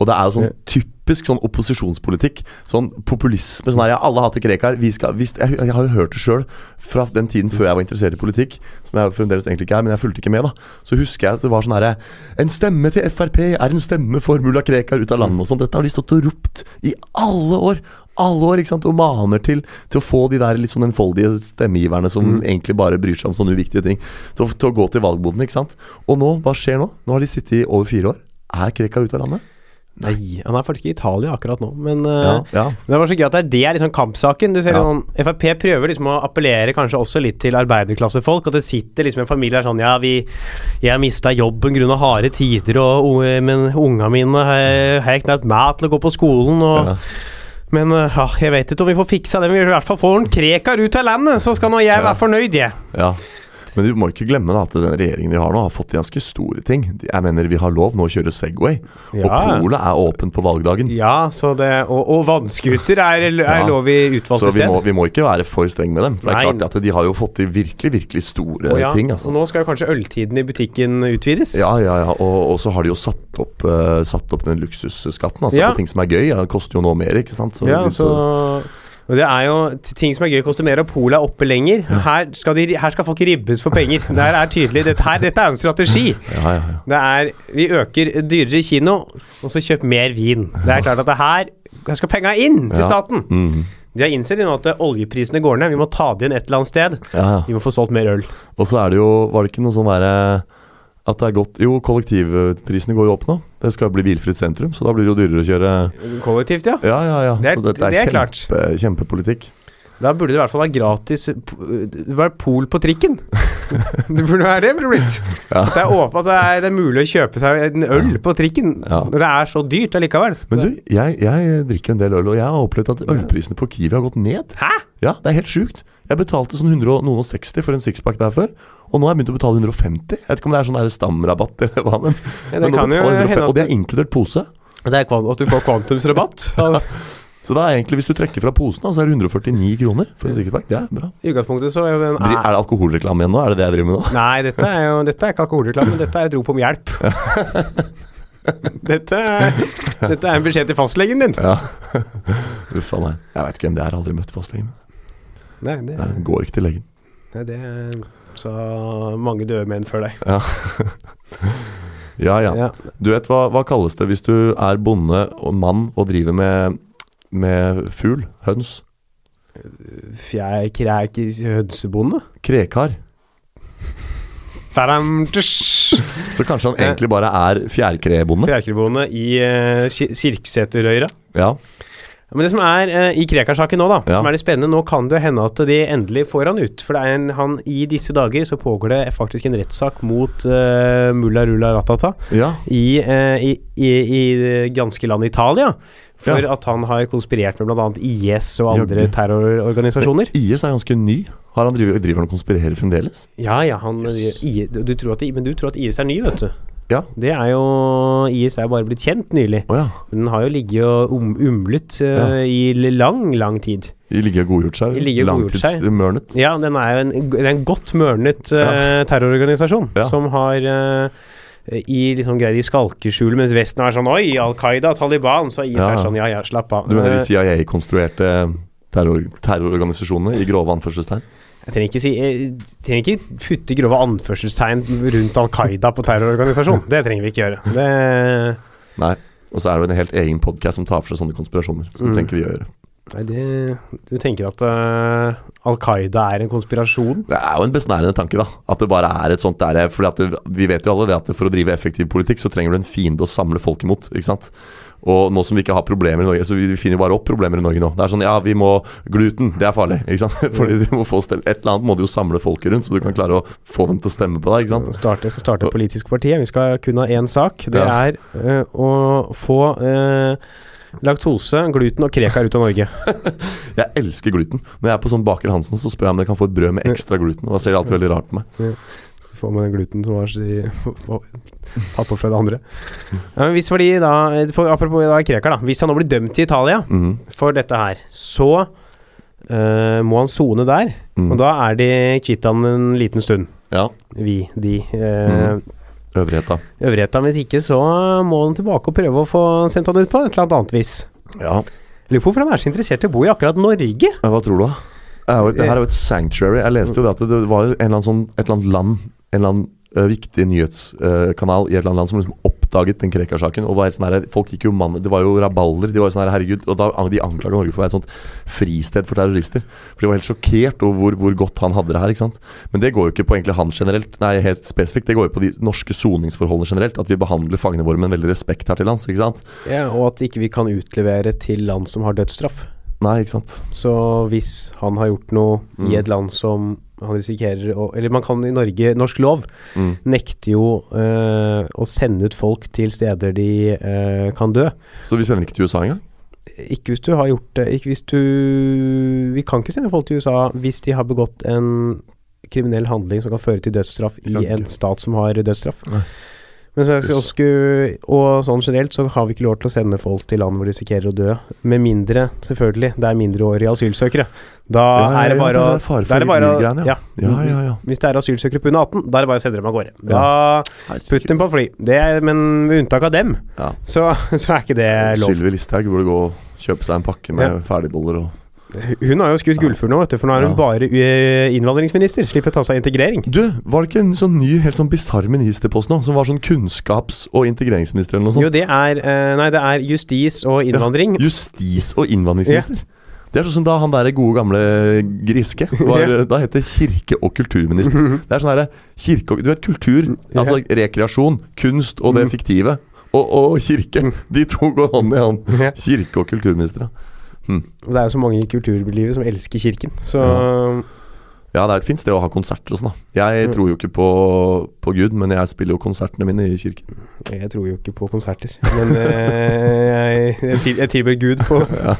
Og det er jo sånn typisk sånn opposisjonspolitikk. Sånn populisme. Sånn her, ja, alle hater Krekar. Vi skal, vi, jeg, jeg har jo hørt det sjøl fra den tiden før jeg var interessert i politikk, som jeg fremdeles egentlig ikke er, men jeg fulgte ikke med, da. Så husker jeg at det var sånn herre En stemme til Frp er en stemme for mulla Krekar ut av landet og sånn. Dette har de stått og ropt i alle år. Alle år, ikke sant, og maner til Til å få de der litt sånn enfoldige stemmegiverne som egentlig bare bryr seg om sånne uviktige ting, til å, til å gå til valgboden, ikke sant. Og nå, hva skjer nå? Nå har de sittet i over fire år. Er Krekar ute av landet? Nei, han er faktisk i Italia akkurat nå, men eh, Ja, ja. Men det var så gøy at det er det er liksom kampsaken. Du ser Ja. noen, Frp prøver liksom å appellere kanskje også litt til arbeiderklassefolk. At det sitter liksom en familie der sånn Ja, vi, jeg har mista jobben grunn av harde tider, og, men unga mine har, jeg knapt mat til å gå på skolen. Og, Ja. Men eh, ja, jeg vet ikke om vi får fiksa det. Men vi vil i hvert fall få noen krekar ut av landet, så skal nå jeg være fornøyd, jeg. Ja. Men du må ikke glemme da at den regjeringen vi har nå, har fått til ganske store ting. Jeg mener Vi har lov nå å kjøre Segway, og Ja. polet er åpent på valgdagen. Ja, så det Og, og vannskuter er, er Ja. lov i utvalgte Så vi sted. må, vi må ikke være for streng med dem. For det er Nei. klart at De har jo fått til virkelig virkelig store Og ja, ting. altså Og nå skal jo kanskje øltiden i butikken utvides. Ja, ja, ja. Og, og så har de jo satt opp, uh, satt opp den luksusskatten altså på ting som er gøy. Ja, det koster jo nå mer, ikke sant. Så, Ja, så og det er jo ting som er gøy, koster mer, og polet er oppe lenger. Her skal, de, her skal folk ribbes for penger. Det her er tydelig. Dette, her, dette er en strategi. ja, ja, ja. Det er Vi øker dyrere kino, og så kjøp mer vin. Det er klart at det her Her skal penga inn til staten. Mhm. De har innsett nå at oljeprisene går ned. Vi må ta det igjen et eller annet sted. ja, ja. Vi må få solgt mer øl. Og så er det jo Var det ikke noe sånn derre at det er godt Jo, kollektivprisene går jo opp nå. Det skal bli bilfritt sentrum, så da blir det jo dyrere å kjøre Kollektivt, ja. Ja, ja, ja. Det er- så dette er, det er klart. kjempepolitikk. Da burde det i hvert fall være gratis være pol på trikken. det burde være det, burde blitt. Ja. Det er åpent, at det er, det er mulig å kjøpe seg en øl på trikken Ja. når det er så dyrt allikevel. Men du, jeg, jeg drikker en del øl, og jeg har opplevd at ølprisene på Kiwi har gått ned. Hæ? Ja, det er helt sjukt. Jeg betalte sånn 100 og noen og 60 for en sixpack der før, og nå har jeg begynt å betale 150. Jeg vet ikke om det er sånn stamrabatt eller hva, men, Ja, det men nå kan jo betaler jeg 150, Og det er inkludert pose. det er at du får kvantumsrabatt. Så da er egentlig, hvis du trekker fra posen, så er det 149 kroner for en sixpack. Det er bra. I utgangspunktet så er den Er det alkoholreklame igjen nå? Er det det jeg driver med nå? Nei, dette er jo Dette er ikke alkoholreklame, men dette er et rop om hjelp. dette, dette er en beskjed til fastlegen din. Ja. Uff a meg. Jeg veit ikke hvem det er. Aldri møtt fastlegen. Nei, det, Jeg går ikke til legen. nei, det er så mange døde menn før deg. Ja ja. Ja. Du vet hva, hva kalles det hvis du er bonde og mann og driver med, med fugl? Høns? Fjær, kræk, hønsebonde? Krekar. Så kanskje han egentlig bare er fjærkrebonde? Fjærkrebonde i uh, Kirkseterøyra. Ja. Men det som er uh, i Krekar-saken nå, da, Ja. som er det spennende Nå kan det hende at de endelig får han ut. For det er en, han, i disse dager så pågår det faktisk en rettssak mot uh, mulla rulla ratata ja. i, uh, i, i, i ganske landet Italia. For Ja. at han har konspirert med bl.a. IS og andre terrororganisasjoner. IS er ganske ny. Har han driver, driver han og konspirerer fremdeles? Ja, ja, han, I, du, du tror at, men du tror at IS er ny, vet du. Ja. Det er jo IS er bare blitt kjent nylig. Oh, ja. Men den har jo ligget og um, umlet uh, Ja. i lang, lang tid. I ligger og godgjort seg. Langtidsmørnet. Ja, den er jo en, en godt mørnet eh, terrororganisasjon som har eh, i liksom greier i skalkeskjul, mens Vesten er sånn Oi, Al Qaida, Taliban. Så IS Ja. er sånn Ja, ja, slapp av. Du mener de Eh, CIA-konstruerte terror, terrororganisasjonene i grove anførselstegn? jeg trenger ikke, si, jeg trenger ikke putte grove anførselstegn rundt Al Qaida på terrororganisasjon. Det trenger vi ikke gjøre. Det Nei. Og så er det jo en helt egen podkast som tar for seg sånne konspirasjoner. Så det Mm. trenger vi å gjøre. Nei, det Du tenker at uh, Al Qaida er en konspirasjon? Det er jo en besnærende tanke, da. At det bare er et sånt der fordi at det, Vi vet jo alle det at for å drive effektiv politikk, så trenger du en fiende å samle folk imot. Ikke sant? Og nå som vi ikke har problemer i Norge, så vi, vi finner jo bare opp problemer i Norge nå. Det er sånn ja, vi må Gluten, det er farlig. Ikke sant? Fordi du må få stelle Et eller annet må du jo samle folket rundt, så du kan klare å få dem til å stemme på deg. Ikke sant? Jeg skal starte et politisk parti. Vi skal kun ha én sak. Det Ja. er uh, å få eh, laktose, gluten og krekar ut av Norge. Jeg elsker gluten. Når jeg er på sånn Baker Hansen, så spør jeg om jeg kan få et brød med ekstra gluten. Og da ser de alltid veldig rart på meg. Så får man den gluten som var tatt på fra det andre. Ja, men hvis fordi da, Apropos da krekar, da. Hvis han nå blir dømt i Italia mm. for dette her, så uh, må han sone der. Mm. Og da er de kvitt han en liten stund. Ja. Vi, de. Uh, Mm. Øvrigheta. Øvrigheta. Hvis ikke så må han tilbake og prøve å få sendt han ut på et eller annet vis. Ja. Lurer på hvorfor han er så interessert i å bo i akkurat Norge. Hva tror du, da? Det, er jo, det her er jo et sanctuary. Jeg leste jo det at det var en eller annen sånn, et eller annet land, en eller annen uh, viktig nyhetskanal i et eller annet land som liksom oppdaget den Krekar-saken. Og var sånn her, Folk gikk jo mann Det var jo rabalder. De var jo sånn her, herregud Og da de anklaga Norge for å være et sånt fristed for terrorister. For de var helt sjokkert over hvor, hvor godt han hadde det her. ikke sant? Men det går jo ikke på egentlig han generelt, nei helt spesifikt. Det går jo på de norske soningsforholdene generelt. At vi behandler fangene våre med en veldig respekt her til lands. ikke sant? Ja, og at ikke vi kan utlevere til land som har dødsstraff. Nei, ikke sant. Så hvis han har gjort noe Mm. i et land som han risikerer å Eller man kan i Norge Norsk lov Mm. nekter jo eh, å sende ut folk til steder de eh, kan dø. Så vi sender ikke til USA engang? Ikke hvis du har gjort det Ikke hvis du Vi kan ikke sende folk til USA hvis de har begått en kriminell handling som kan føre til dødsstraff i en stat som har dødsstraff. Nei. Men så skal Yes. også, og sånn generelt så har vi ikke lov til å sende folk til land hvor de risikerer å dø. Med mindre, selvfølgelig, det er mindreårige asylsøkere. Da Ja, ja, er det ja, bare det å er er ja. ja. Ja, ja, ja. Hvis det er asylsøkere på under 18, da er det bare å sende dem av gårde. Da Putt dem på fly. Det er, men med unntak av dem, Ja. så, så er ikke det lov. Sylvi Listhaug burde gå og kjøpe seg en pakke med Ja. ferdigboller og Hun har jo skutt gullfugl nå, for nå er hun Ja. bare eh, innvandringsminister. Slipper å ta seg av integrering. Du, var det ikke en sånn ny, helt sånn bisarr ministerpost nå? Som var sånn kunnskaps- og integreringsminister eller noe Jo, det er eh, Nei, det er justis og innvandring. Justis- og innvandringsminister. Det er sånn som da han der gode gamle Griske var, Ja. Da het det kirke- og kulturminister. Det er sånn herre kirke og Du vet kultur, Ja. altså rekreasjon, kunst og det Mm. fiktive. Og, og kirke. De to går hånd i hånd. Ja. Kirke- og kulturminister, ja. Og Det er jo så mange i kulturlivet som elsker kirken. Så Ja, det er et fint sted å ha konserter og sånn, da. Jeg Mm. tror jo ikke på, på Gud, men jeg spiller jo konsertene mine i kirken. jeg tror jo ikke på konserter. Men eh, jeg, jeg, jeg tilber Gud på Ja.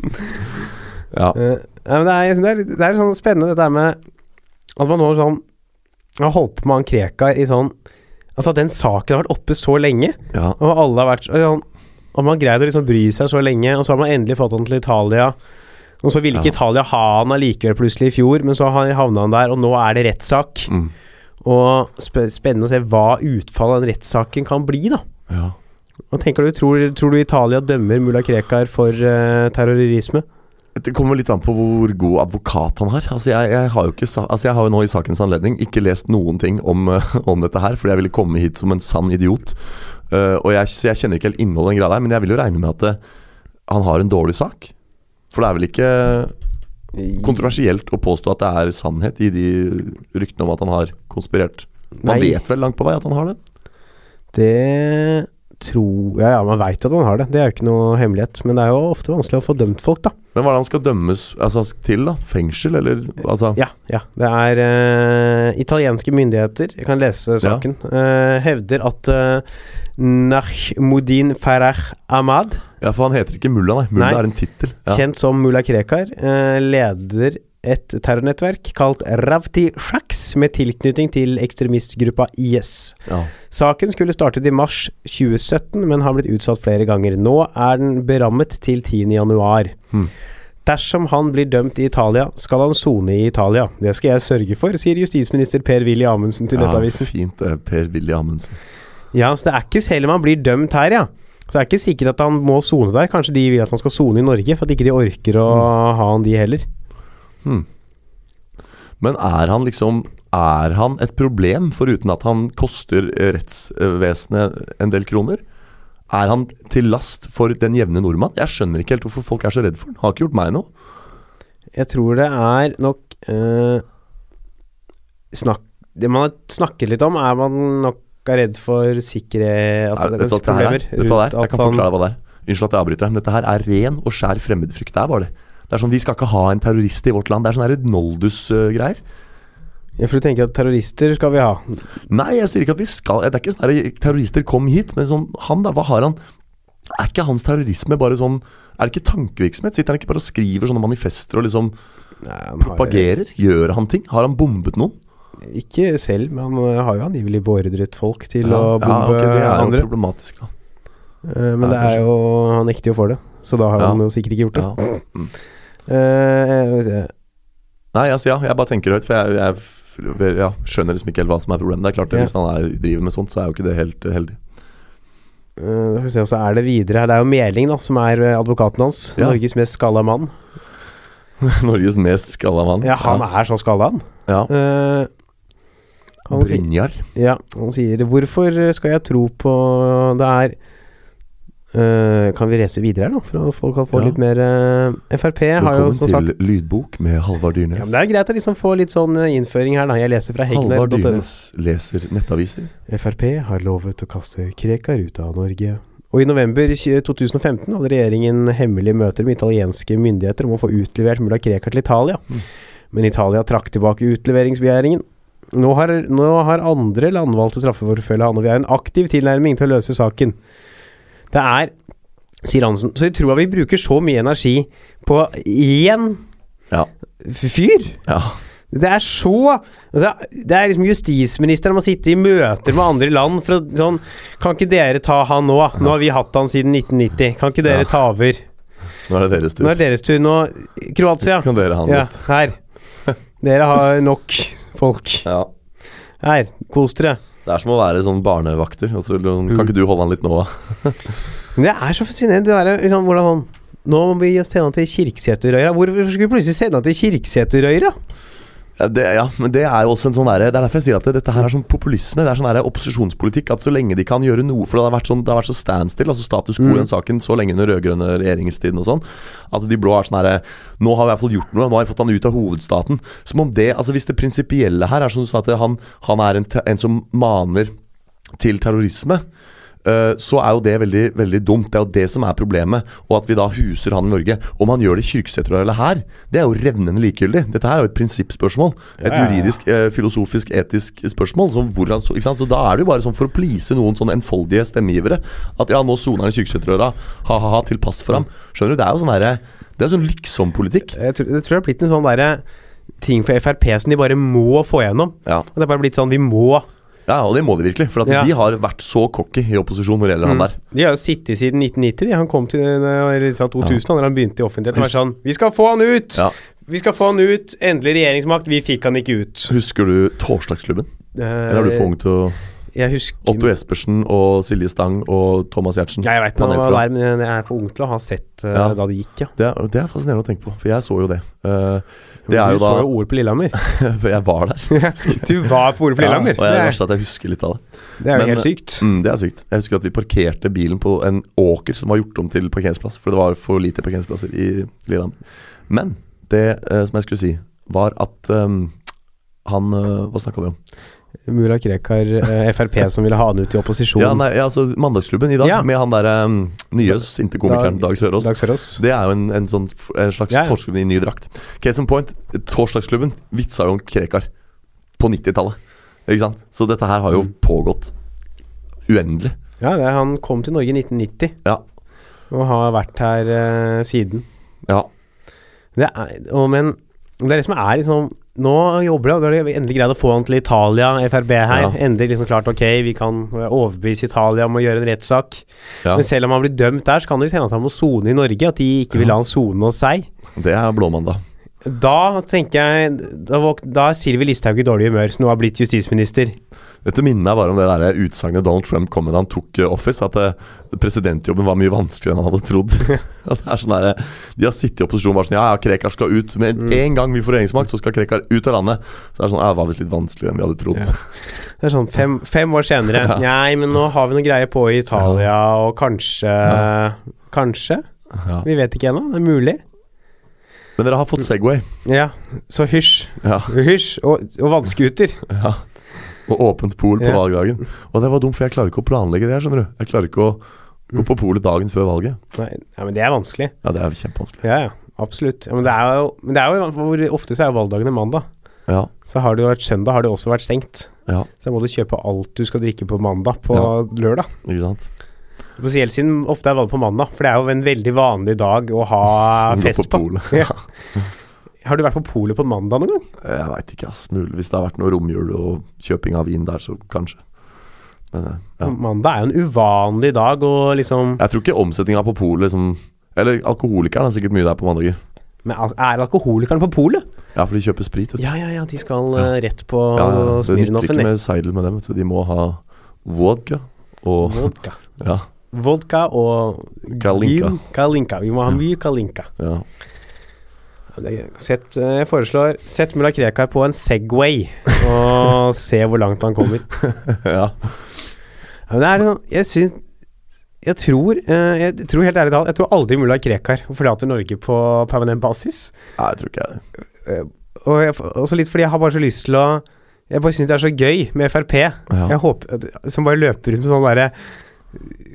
ja. Uh, men det, er, det, er, det er sånn spennende dette med at man nå sånn har holdt på med han Krekar i sånn Altså at den saken har vært oppe så lenge, ja. og alle har vært sånn Og man har greid å liksom bry seg så lenge, og så har man endelig fått han til Italia. Og så ville ikke Ja. Italia ha han allikevel plutselig i fjor, men så havna han der, og nå er det rettssak. Mm. Og sp spennende å se hva utfallet av den rettssaken kan bli, da. ja. Hva tenker du? Tror, tror du Italia dømmer mulla Krekar for uh, terrorisme? Det kommer litt an på hvor god advokat han har. Altså jeg, jeg, har jo ikke, altså jeg har jo nå i sakens anledning ikke lest noen ting om, eh, om dette her, fordi jeg ville komme hit som en sann idiot. Uh, og jeg, så jeg kjenner ikke helt innholdet i den grad her, men jeg vil jo regne med at det, han har en dårlig sak. For det er vel ikke kontroversielt å påstå at det er sannhet i de ryktene om at han har konspirert. Man Nei. vet vel langt på vei at han har det? Det tror Ja, ja, man veit at man har det. Det er jo ikke noe hemmelighet. Men det er jo ofte vanskelig å få dømt folk, da. Men hva er det han skal dømmes altså, til, da? Fengsel, eller altså Ja, ja. Det er uh, italienske myndigheter, jeg kan lese saken, eh, hevder at uh, Nahmudin Farah Ahmad, Ja, for han heter ikke mulla, nei. Mulla Nei. er en tittel. Ja. kjent som mulla Krekar, eh, leder et terrornettverk kalt Ravti Shaks med tilknytning til ekstremistgruppa IS. Ja. Saken skulle startet i mars 2017, men har blitt utsatt flere ganger. Nå er den berammet til 10. januar. Hmm. Dersom han blir dømt i Italia, skal han sone i Italia. Det skal jeg sørge for, sier justisminister Per-Willy Amundsen til Nettavisen. fint det, Per-Willy Amundsen. Ja, så det er ikke selv om han blir dømt her, ja. Så det er ikke sikkert at han må sone der. Kanskje de vil at han skal sone i Norge, for at ikke de orker å ha han de heller. Hmm. Men er han liksom Er han et problem, foruten at han koster eh, rettsvesenet en del kroner? Er han til last for den jevne nordmann? Jeg skjønner ikke helt hvorfor folk er så redd for han. Har ikke gjort meg noe. Jeg tror det er nok eh, snakk, Det man har snakket litt om, er man nok er redd for sikkerhet At det det problemer Vet du hva det er? Jeg kan forklare hva det er. Unnskyld at jeg avbryter deg, men dette her er ren og skjær fremmedfrykt. Det er bare det. Det er sånn, Vi skal ikke ha en terrorist i vårt land. Det er sånn Noldus-greier. Ja, for du tenker at terrorister skal vi ha. Nei, jeg sier ikke at vi skal Det er ikke sånn at terrorister kom hit, men sånn Han, da, hva har han? Er ikke hans terrorisme bare sånn Er det ikke tankevirksomhet? Sitter han ikke bare og skriver sånne manifester og liksom Nei, han har- propagerer? Gjør han ting? Har han bombet noen? Ikke selv, men han har jo angivelig beordret folk til å bombe ja, okay, det er jo andre. problematisk, da. Eh, men Ja, det er jo Han nekter jo for det, så da har Ja. han jo sikkert ikke gjort det. Ja. Eh, vi se. Nei, altså ja, jeg bare tenker høyt, for jeg, jeg ja, skjønner liksom ikke helt hva som er problemet. Det er klart, Ja. Hvis han er, driver med sånt, så er jo ikke det helt eh, heldig. Uh, skal vi se, så er det videre her. Det er jo Meling, da, som er eh, advokaten hans. Ja. Norges mest skalla mann. Norges mest skalla mann. Ja, han er så skalla, han. ja. Uh, han, sier, ja, han sier 'Hvorfor skal jeg tro på Det er eh, Kan vi race videre her, da? For at folk kan få Ja. litt mer uh, Frp har jo Velkommen til sagt Lydbok med Halvard Dyrnes. ja, men Det er greit å liksom få litt sånn eh, innføring her, da. Jeg leser fra Halvard Dyrnes leser nettaviser. Frp har lovet å kaste Krekar ut av Norge. Og i november 2015 hadde regjeringen hemmelige møter med italienske myndigheter om å få utlevert mulla Krekar til Italia. Mm. Men Italia trakk tilbake utleveringsbegjæringen. Nå har, nå har andre land valgt å straffeforfølge han, og vi har en aktiv tilnærming til å løse saken. Det er, sier Hansen, så jeg tror at vi bruker så mye energi på én Ja. fyr. ja. Det er så altså, Det er liksom justisministeren må sitte i møter med andre land for å sånn Kan ikke dere ta han nå? Nå har vi hatt han siden 1990. Kan ikke dere Ja. ta over? Nå er det deres tur. Nå er deres tur. Nå Kroatia. Kan dere ha han Ja, litt? her. Dere har nok folk. Ja. Her. Kos dere. Det er som å være sånn barnevakter. Altså, kan ikke du holde han litt nå? da? det er så fascinerende, det derre liksom, hvordan han Nå må vi sende han til Kirksæterøyra. Hvorfor skulle vi plutselig sende han til Kirksæterøyra? Det, ja, men det er jo også en sånn der, Det er derfor jeg sier at det, dette her er sånn populisme. Det er sånn der opposisjonspolitikk. At så lenge de kan gjøre noe For det har vært sånn Det har vært så standstill, altså status quo i Mm. den saken så lenge under rød-grønne regjeringstiden og sånn, at de blå er sånn herre Nå har vi i hvert fall gjort noe. Nå har vi fått han ut av hovedstaten. Som om det Altså Hvis det prinsipielle her er sånn at han, han er en, en som maner til terrorisme, så er jo det veldig, veldig dumt. Det er jo det som er problemet. Og at vi da huser han i Norge. Om han gjør det i Kyrksæter eller her, det er jo revnende likegyldig. Dette her er jo et prinsippspørsmål. Et juridisk, eh, filosofisk, etisk spørsmål. Han, så, da er det jo bare sånn for å please noen sånne enfoldige stemmegivere. At ja, nå soner han i Kyrksæterøra. Ha-ha-ha, til pass for ham. Skjønner du? Det er jo sånn derre Det er sånn liksom-politikk. Jeg tror det har blitt en sånn derre ting for Frp som de bare må få gjennom. Ja. Og det er bare blitt sånn Vi må ja, og det må de virkelig. For at Ja. de har vært så cocky i opposisjon når det gjelder han Mm. der. De har jo sittet siden 1990. De. Han kom til eller, sa 2000 da han begynte i offentligheten. Det var sånn Vi skal få han ut! Ja. Vi skal få han ut! Endelig regjeringsmakt. Vi fikk han ikke ut. Husker du Torsdagsklubben? Eller er du for ung til å Jeg husker Otto Espersen og Silje Stang og Thomas Giertsen. Ja, jeg veit hva det var, men jeg er for ung til å ha sett uh, Ja. da det gikk, ja. Det er, det er fascinerende å tenke på, for jeg så jo det. Uh, det er du jo så da jo OL på Lillehammer. For jeg var der. du var på OL på Lillehammer. Ja, og jeg, det verste er at jeg husker litt av det. det er jo men- helt sykt. Mm, det er sykt. Jeg husker at vi parkerte bilen på en åker som var gjort om til parkeringsplass, for det var for lite parkeringsplasser i Lillehammer. Men det uh, som jeg skulle si, var at um, han Hva snakka vi om? Mulla Krekar, eh, Frp som ville ha han ut i opposisjon. Ja, nei, ja, altså Mandagsklubben i dag, Ja. med han derre um, nye sinte komikeren Dag Sørås. Dag Sørås. Det er jo en, en, sånn, f- en slags Ja, ja. i ny drakt. Case in point, Torsdagsklubben vitsa jo om Krekar på 90-tallet. Ikke sant? Så dette her har jo Mm. pågått uendelig. Ja, det, han kom til Norge i 1990 Ja. og har vært her eh, siden. Ja. Det er, og, men det er det som er liksom Nå jobber de, og da har de endelig greid å få han til Italia, Frp her. Ja. Endelig liksom klart ok, vi kan overbevise Italia om å gjøre en rettssak. ja. Men selv om han blir dømt der, så kan det hende at han må sone i Norge. At de ikke vil la han sone hos seg. Det er blåmandag. Da tenker jeg Da, da er Sylvi Listhaug i dårlig humør, som nå har blitt justisminister. Dette minner meg bare om det der utsagnet Donald Trump kom med da han tok eh, office, at eh, presidentjobben var mye vanskeligere enn han hadde trodd. At det er sånn der, De har sittet i opposisjon bare sånn Ja, ja, Krekar skal ut. Med Mm. en gang vi får regjeringsmakt, så skal Krekar ut av landet. Så det er sånn Ja, var visst litt vanskeligere enn vi hadde trodd. Ja. Det er sånn fem, fem år senere. Ja. Nei, men nå har vi noe greier på i Italia, og kanskje Kanskje? Ja. Vi vet ikke ennå. Det er mulig. Men dere har fått Segway. Ja, så hysj. Ja, Hysj. Og, og vannskuter. ja. Og åpent pol på Ja. valgdagen. Og det var dumt, for jeg klarer ikke å planlegge det, skjønner du. Jeg klarer ikke å gå på polet dagen før valget. Nei, ja, men det er vanskelig. Ja, det er kjempevanskelig. Ja, ja. Absolutt. Ja, men det er jo, men det er jo hvor Ofte så er jo valgdagene mandag. Ja, Så har det jo vært søndag har det også vært stengt. ja, Så da må du kjøpe alt du skal drikke på mandag på lørdag. ikke sant. Spesielt siden ofte er valg på mandag, for det er jo en veldig vanlig dag å ha fest på. på. Ja. Har du vært på polet på mandag noen gang? Jeg veit ikke, ass. Mulig hvis det har vært noe romjul og kjøping av vin der, så kanskje. Men eh, ja. Mandag er jo en uvanlig dag, å liksom Jeg tror ikke omsetninga på polet liksom Eller alkoholikeren er sikkert mye der på mandager. Men er alkoholikerne på polet? Ja, for de kjøper sprit. Vet du. Ja, ja, ja, de skal ja. rett på Ja, ja, det nytter ikke med seidel med dem. Vet du. De må ha vodka og Vodka. Ja. Vodka og Kalinka. gin. Kalinka. Vi må ha mye kalinka. ja. Sett, eh, jeg foreslår Sett mulla Krekar på en Segway og se hvor langt han kommer. ja. Ja, men det er noe Jeg syns Jeg tror eh, Jeg tror helt ærlig talt Jeg tror aldri mulla Krekar forlater Norge på permanent basis. Nei, jeg tror ikke jeg det. Og jeg, også litt fordi jeg har bare så lyst til å Jeg bare syns det er så gøy med Frp. Ja. Jeg håper Som bare løper rundt med sånn derre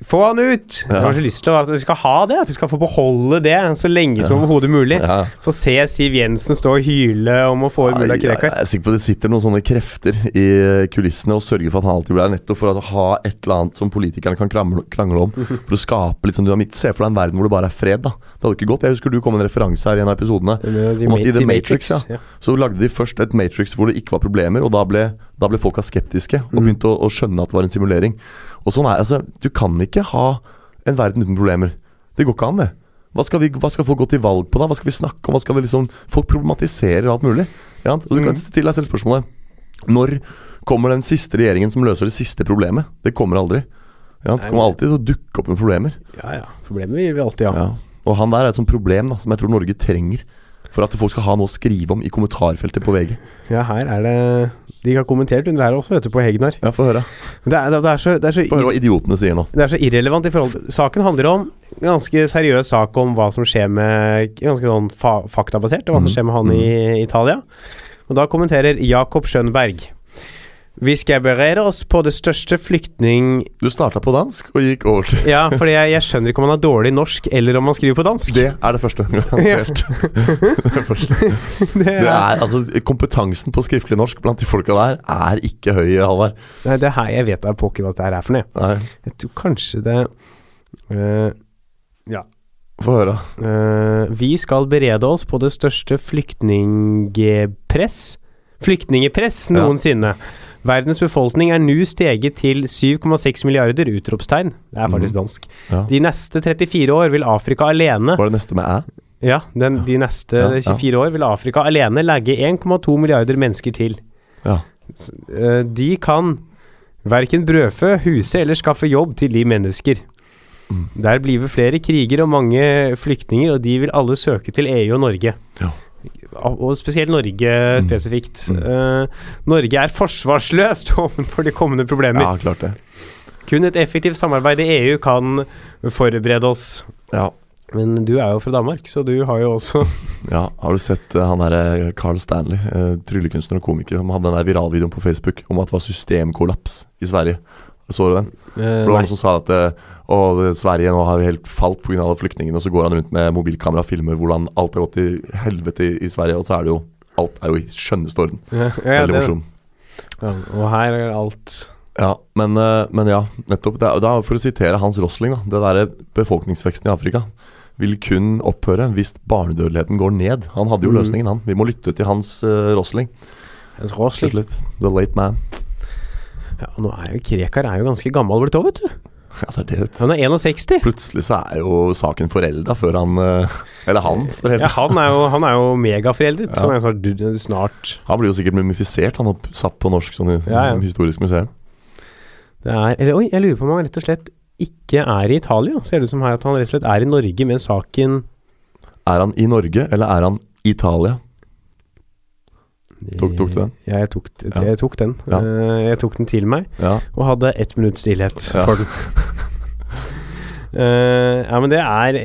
Få han ut! Jeg har så lyst til at vi skal ha det. At vi skal få beholde det så lenge som Ja. overhodet mulig. Ja. Få se Siv Jensen stå og hyle om å få ut mulla Jeg er sikker på det sitter noen sånne krefter i kulissene og sørger for at han alltid blir der, nettopp for å ha et eller annet som politikerne kan krangle, om. For å skape litt sånn dynamitt. Se for deg en verden hvor det bare er fred, da. Det hadde ikke gått. Jeg husker du kom med en referanse her i en av episodene. Om at i The Matrix, ja. Så lagde de først et Matrix hvor det ikke var problemer, og da ble, da ble folka skeptiske og Mm. begynte å, å skjønne at det var en simulering. Og sånn er altså Du kan ikke ha en verden uten problemer. Det går ikke an, det. Hva skal, de, hva skal folk gå til valg på, da? Hva skal vi snakke om? Hva skal det liksom Folk problematiserer alt mulig. Ja, og du kan Mm. stille deg selv spørsmålet Når kommer den siste regjeringen som løser det siste problemet? Det kommer aldri. Ja, det kommer alltid til å dukke opp med problemer. Ja, ja. Problemer vil vi alltid ha. Ja. Og han der er et sånt problem da som jeg tror Norge trenger. For at folk skal ha noe å skrive om i kommentarfeltet på VG. Ja, her er det De har kommentert under her også, vet du, på Hegnar. Ja, Få høre. Det er, det er så, det er så, Få høre hva idiotene sier nå. det er så irrelevant i forhold til Saken handler om en ganske seriøs sak om hva som skjer med Ganske sånn fa faktabasert, hva som Mhm. skjer med han i Italia. Og da kommenterer Jakob Skjønberg Vi skal berede oss på det største flyktning... Du starta på dansk og gikk over til Ja, fordi jeg, jeg skjønner ikke om han har dårlig norsk, eller om han skriver på dansk. Det er det første. Garantert. det første. Det Det er, altså, kompetansen på skriftlig norsk blant de folka der er ikke høy, Halvard. Nei, det her, jeg vet da pokker hva dette her er for noe. Nei, Jeg tror kanskje det Ja få høre. Uh, Vi skal berede oss på det største flyktningepress Flyktningepress Ja. Verdens befolkning er nå steget til 7,6 milliarder! Utropstegn. Det er faktisk Mhm. dansk. Ja. De neste 34 år vil Afrika alene Var det neste med æ? Ja, den, de neste Ja, ja. 24 år vil Afrika alene legge 1,2 milliarder mennesker til. Ja. Øh, De kan verken brødfø, huse eller skaffe jobb til de mennesker. Mm. Der blir det flere kriger og mange flyktninger, og de vil alle søke til EU og Norge. Ja. Og spesielt Norge Mm. spesifikt. Mm. Eh, Norge er forsvarsløst overfor de kommende problemer. ja, klart det. Kun et effektivt samarbeid i EU kan forberede oss. Ja. Men du er jo fra Danmark, så du har jo også ja. Har du sett eh, han derre Carl Stanley, uh, tryllekunstner og komiker, som hadde den der viralvideoen på Facebook om at det var systemkollaps i Sverige? Så du den? eh, For det var noen som sa at eh, å, Sverige nå har helt falt pga. alle flyktningene, og så går han rundt med mobilkamera og filmer hvordan alt har gått til helvete i, i Sverige, og så er det jo Alt er jo i skjønneste orden. Ja, ja, Veldig morsom. Ja, og her er alt Ja, men, eh, men ja, nettopp. Det da, for å sitere Hans Rosling, da. Det derre befolkningsveksten i Afrika vil kun opphøre hvis barnedødeligheten går ned. Han hadde jo Mhm. løsningen, han. Vi må lytte til Hans uh, Rosling. Hans Rosling. The late man. Ja, nå er jo Krekar er jo ganske gammel blitt òg, vet du. Ja, det er det. Han er 61. Plutselig så er jo saken forelda før han eh, Eller han. Ja, han er jo, han er jo megaforeldet. Ja. Så han er snart, snart Han blir jo sikkert mumifisert, han opp, satt på norsk sånn i- Ja, ja. historisk museum. Det er Eller oi, jeg lurer på om han rett og slett ikke er i Italia. Ser det ut som her at han rett og slett er i Norge med saken Er han i Norge, eller er han i Tok- tok du den? Ja, jeg tok, jeg, jeg tok den. Ja. Eh, jeg tok den til meg, Ja. og hadde ett minutts stillhet Ja. for den. Uh, ja, men det er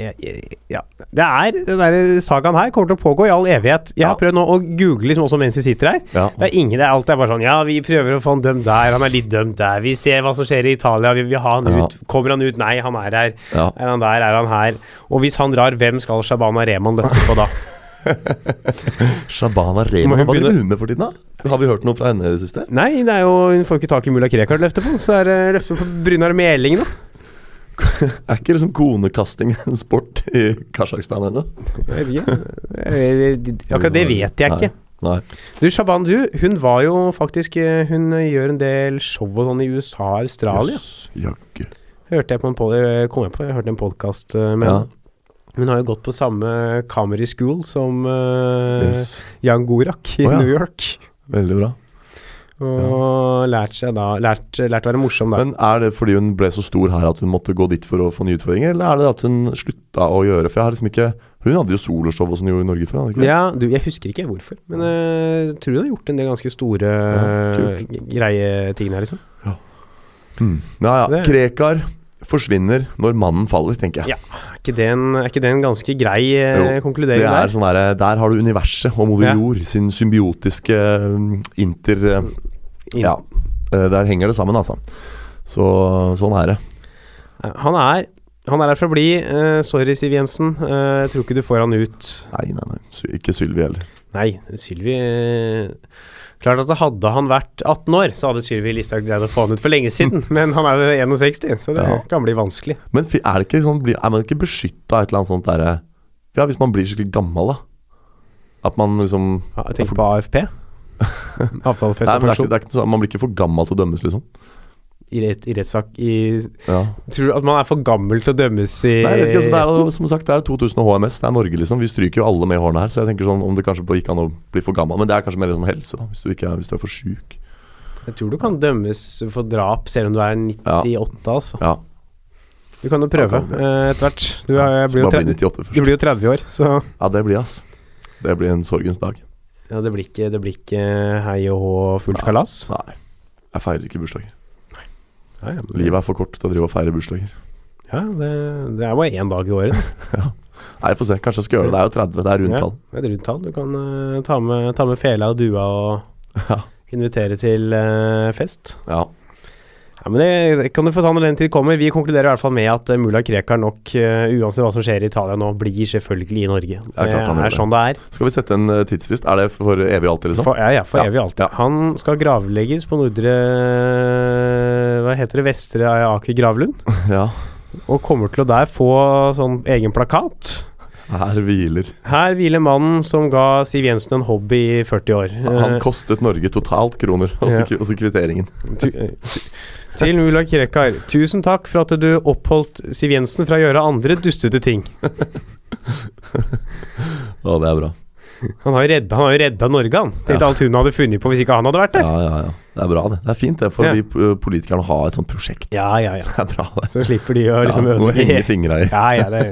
Ja. Det er Den der sagaen her kommer til å pågå i all evighet. Jeg har Ja. prøvd nå å google liksom også mens vi sitter her. ja. Det er ingen, det er alt er bare sånn Ja, vi prøver å få han dømt der, han er litt dømt der. Vi ser hva som skjer i Italia, vi vil ha han Ja. ut. Kommer han ut? Nei, han er her. Er han der, er han her? Og hvis han drar, hvem skal Shabana Rehman løfte på da? Shabana Rehman, hva driver hun med for tiden, da? Har vi hørt noe fra henne i det siste? Nei, det er jo hun får ikke tak i mulla Krekar løfte på, så er det løfte på Brynar Meling, da. Er ikke liksom konekasting en sport i Kasjokstan ennå? Akkurat det vet jeg ikke. Nei. Du, Shaban, du, hun var jo faktisk eh, Hun gjør en del show og sånn i USA og Australia. Yes, Jaggu. Hørte jeg på en pod, kom jeg på, jeg hørte en podkast med Ja. Hun har jo gått på samme comedy school som uh, Yes. Jan Gorak i oh, ja. New York. Veldig bra. Og lært seg da lært, lært å være morsom, da. Men er det fordi hun ble så stor her at hun måtte gå dit for å få nye utfordringer, eller er det at hun slutta å gjøre For jeg har liksom ikke Hun hadde jo soloshow og sånn i Norge før? Ja, du, jeg husker ikke hvorfor, men jeg tror hun har gjort en del ganske store Ja, uh, greie ting her, liksom. Hmm. Ja ja. Krekar forsvinner når mannen faller, tenker jeg. Ja. Ikke det en, er ikke det en ganske grei eh, konkludering Det er der? sånn der, Der har du universet og moder jord, sin symbiotiske mm, inter... In Ja, eh, der henger det sammen, altså. Så sånn er det. Han er han er her for å bli. Uh, sorry, Siv Jensen. Uh, jeg tror ikke du får han ut. Nei, nei, nei. Ikke Sylvi heller. Nei, Sylvi eh, Klart at hadde han vært 18 år, så hadde Sylvi Listhaug greid å få han ut for lenge siden. Men han er jo 61, så det Ja. kan bli vanskelig. Men er, sånn, er man ikke beskytta av et eller annet sånt derre Ja, hvis man blir skikkelig gammel, da. At man liksom Ja, jeg tenker på AFP. Avtalefestet pensjon. sånn, Man blir ikke for gammel til å dømmes, liksom. I, rett, I rettssak Ja. Tror du at man er for gammel til å dømmes i Nei, jeg vet ikke, altså, det er jo som sagt Det er jo 2000 HMS, det er Norge, liksom. Vi stryker jo alle med i hårene her. Så jeg tenker sånn om det kanskje gikk an å bli for gammel. Men det er kanskje mer sånn helse, da. Hvis du, ikke er, hvis du er for sjuk. Jeg tror du kan dømmes for drap selv om du er 98, altså. Ja. Du kan jo prøve Ja, kan eh, etter hvert. Du, er, blir jo bare tre- bli 98 du blir jo 30 år, så Ja, det blir ass. Det blir en sorgens dag. ja, det blir ikke, det blir ikke hei og hå fullt Nei. kalas. Nei. Jeg feirer ikke bursdager. Ja, ja, Livet er for kort til å drive og feire bursdager. Ja, det, det er bare én dag i året. ja. Nei, få se. Kanskje jeg skal gjøre det. Det er jo 30. Det er rundt Ja, det er rundt tall. Du kan uh, ta, med, ta med fela og dua og Ja. invitere til uh, fest. ja. Ja, men det, kan du få ta når den tid kommer. Vi konkluderer i hvert fall med at uh, mulla Krekar nok, uansett hva som skjer i Italia nå, blir selvfølgelig i Norge. Det er sånn det er. Skal vi sette en tidsfrist? Er det for evig alltid, liksom? For, ja, ja, for evig alltid. Han skal gravlegges på Nordre heter det? Vestre Aker gravlund. Ja. Og kommer til å der få sånn egen plakat. Her hviler Her hviler mannen som ga Siv Jensen en hobby i 40 år. Han Eh, kostet Norge totalt kroner, og så Ja. og kvitteringen. eh, til mulla Krekar, tusen takk for at du oppholdt Siv Jensen fra å gjøre andre dustete ting. Å, det er bra. Han har jo redda, har Norge, han. Tenk Ja. alt hun hadde funnet på hvis ikke han hadde vært der. Ja, ja, ja. Det er bra, det. Det er fint det for Ja. de eh, politikerne å ha et sånt prosjekt. Ja, ja, ja. Det er bra, det. Så slipper de å liksom ja, Må henge ødelegge fingra i. Ja, ja, det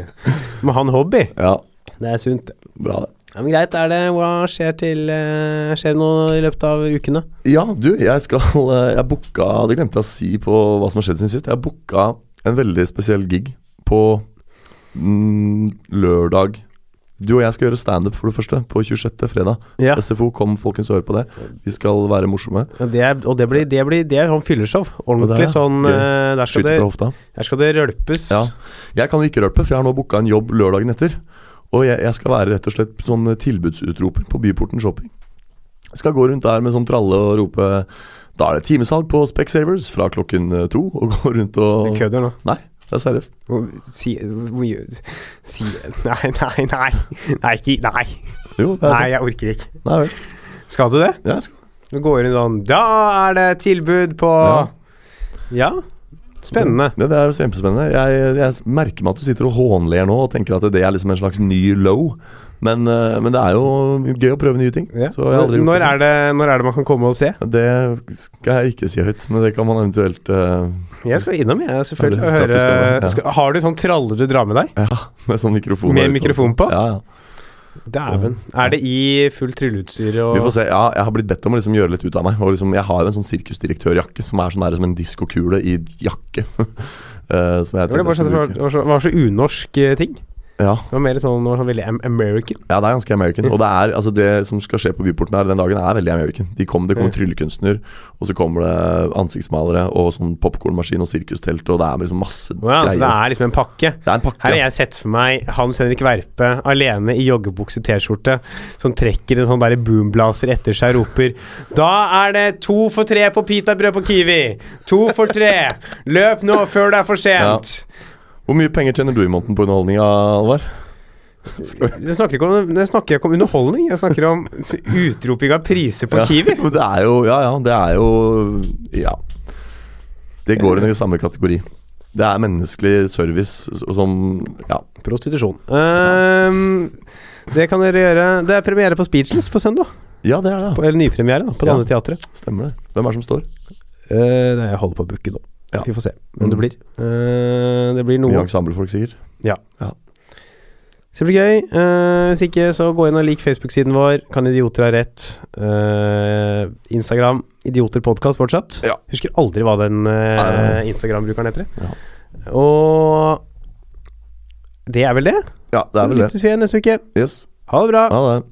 må ha en hobby. Ja, Det er sunt. bra det. Ja, men greit, er det Hva skjer til eh, Skjer det noe i løpet av ukene? Ja, du, jeg skal Jeg booka Det glemte jeg å si på hva som har skjedd siden sist. Jeg booka en veldig spesiell gig på mm, lørdag. Du og jeg skal gjøre standup for det første, på 26. fredag. Ja. SFO, kom folkens og hør på det. Vi skal være morsomme. Ja, Det er, og det blir, det blir Det er sånn fylleshow. Ordentlig sånn gøy. eh, der, skal det, der skal det rølpes. Ja. Jeg kan jo ikke rølpe, for jeg har nå booka en jobb lørdagen etter. Og jeg, jeg skal være rett og slett sånn tilbudsutroper på Byporten Shopping. Jeg skal gå rundt der med sånn tralle og rope Da er det timesalg på Specsavers fra klokken eh, to. Og gå rundt og Du kødder nå. Nei, det er seriøst. Si, si, Nei, nei, nei. Nei, ikke, nei. Jo, det er nei, jeg orker ikke. Nei vel. Skal du det? Ja, jeg skal. Du går inn sånn Da er det tilbud på Ja. Ja. Spennende. Det, det er jo kjempespennende. Jeg, jeg merker meg at du sitter og hånler nå og tenker at det er liksom en slags ny low. Men, eh, men det er jo gøy å prøve nye ting. Ja. Når, det. er det, når er det man kan komme og se? Det skal jeg ikke si høyt, men det kan man eventuelt uh, Jeg skal innom, jeg, selvfølgelig. Ja, høre ja. skal, Har du sånn traller du drar med deg? Ja, med sånn mikrofon. Med mikrofon på? Ja, ja. Dæven. Er det i fullt trylleutstyr og Vi får se. Ja, jeg har blitt bedt om å liksom gjøre litt ut av meg. Og liksom, jeg har jo en sånn sirkusdirektørjakke som er sånn der, som en diskokule i jakke. uh, som jeg Det var, så, var så unorsk ting. Ja, Det var mer sånn, var sånn veldig American. ja, det er ganske American. Og det er altså det som skal skje på Byporten her den dagen, er veldig American. De kom, det kommer tryllekunstner, og så kommer det ansiktsmalere og sånn popkornmaskin og sirkustelt, og det er liksom masse greier ja, så det er liksom en pakke. Det er en pakke. Her har jeg sett for meg Hans Henrik Verpe alene i joggebukse-T-skjorte som trekker en sånn der boomblaser etter seg og roper Da er det to for tre på pitabrød på Kiwi! To for tre! Løp nå før det er for sent! Hvor mye penger tjener du i måneden på underholdning, Alvar? Jeg snakker ikke om, jeg snakker ikke om underholdning, jeg snakker om utroping av priser på Ja, Kiwi. Det er jo Ja, ja, det er jo Ja. Det går under samme kategori. Det er menneskelig service som Ja. Prostitusjon. Ehm, det kan dere gjøre. Det er premiere på Speechless på søndag. Ja, det er det. På, eller nypremiere, da. På det Ja. andre teatret. Stemmer det. Hvem er det som står? Uh, det er jeg holder på å booke nå. Ja. Vi får se hvem Mm. det blir. Uh, det blir Mye noe. ensemblefolk, sikkert. Så det blir gøy. Uh, hvis ikke, så gå inn og lik Facebook-siden vår. Kan idioter ha rett? Uh, Instagram Idioterpodkast fortsatt. Ja. Husker aldri hva den. Instagram-brukeren heter. Ja. Og det er vel det. Ja, det Så er vel det. lyttes vi igjen neste uke. Yes. Ha det bra. Ha det.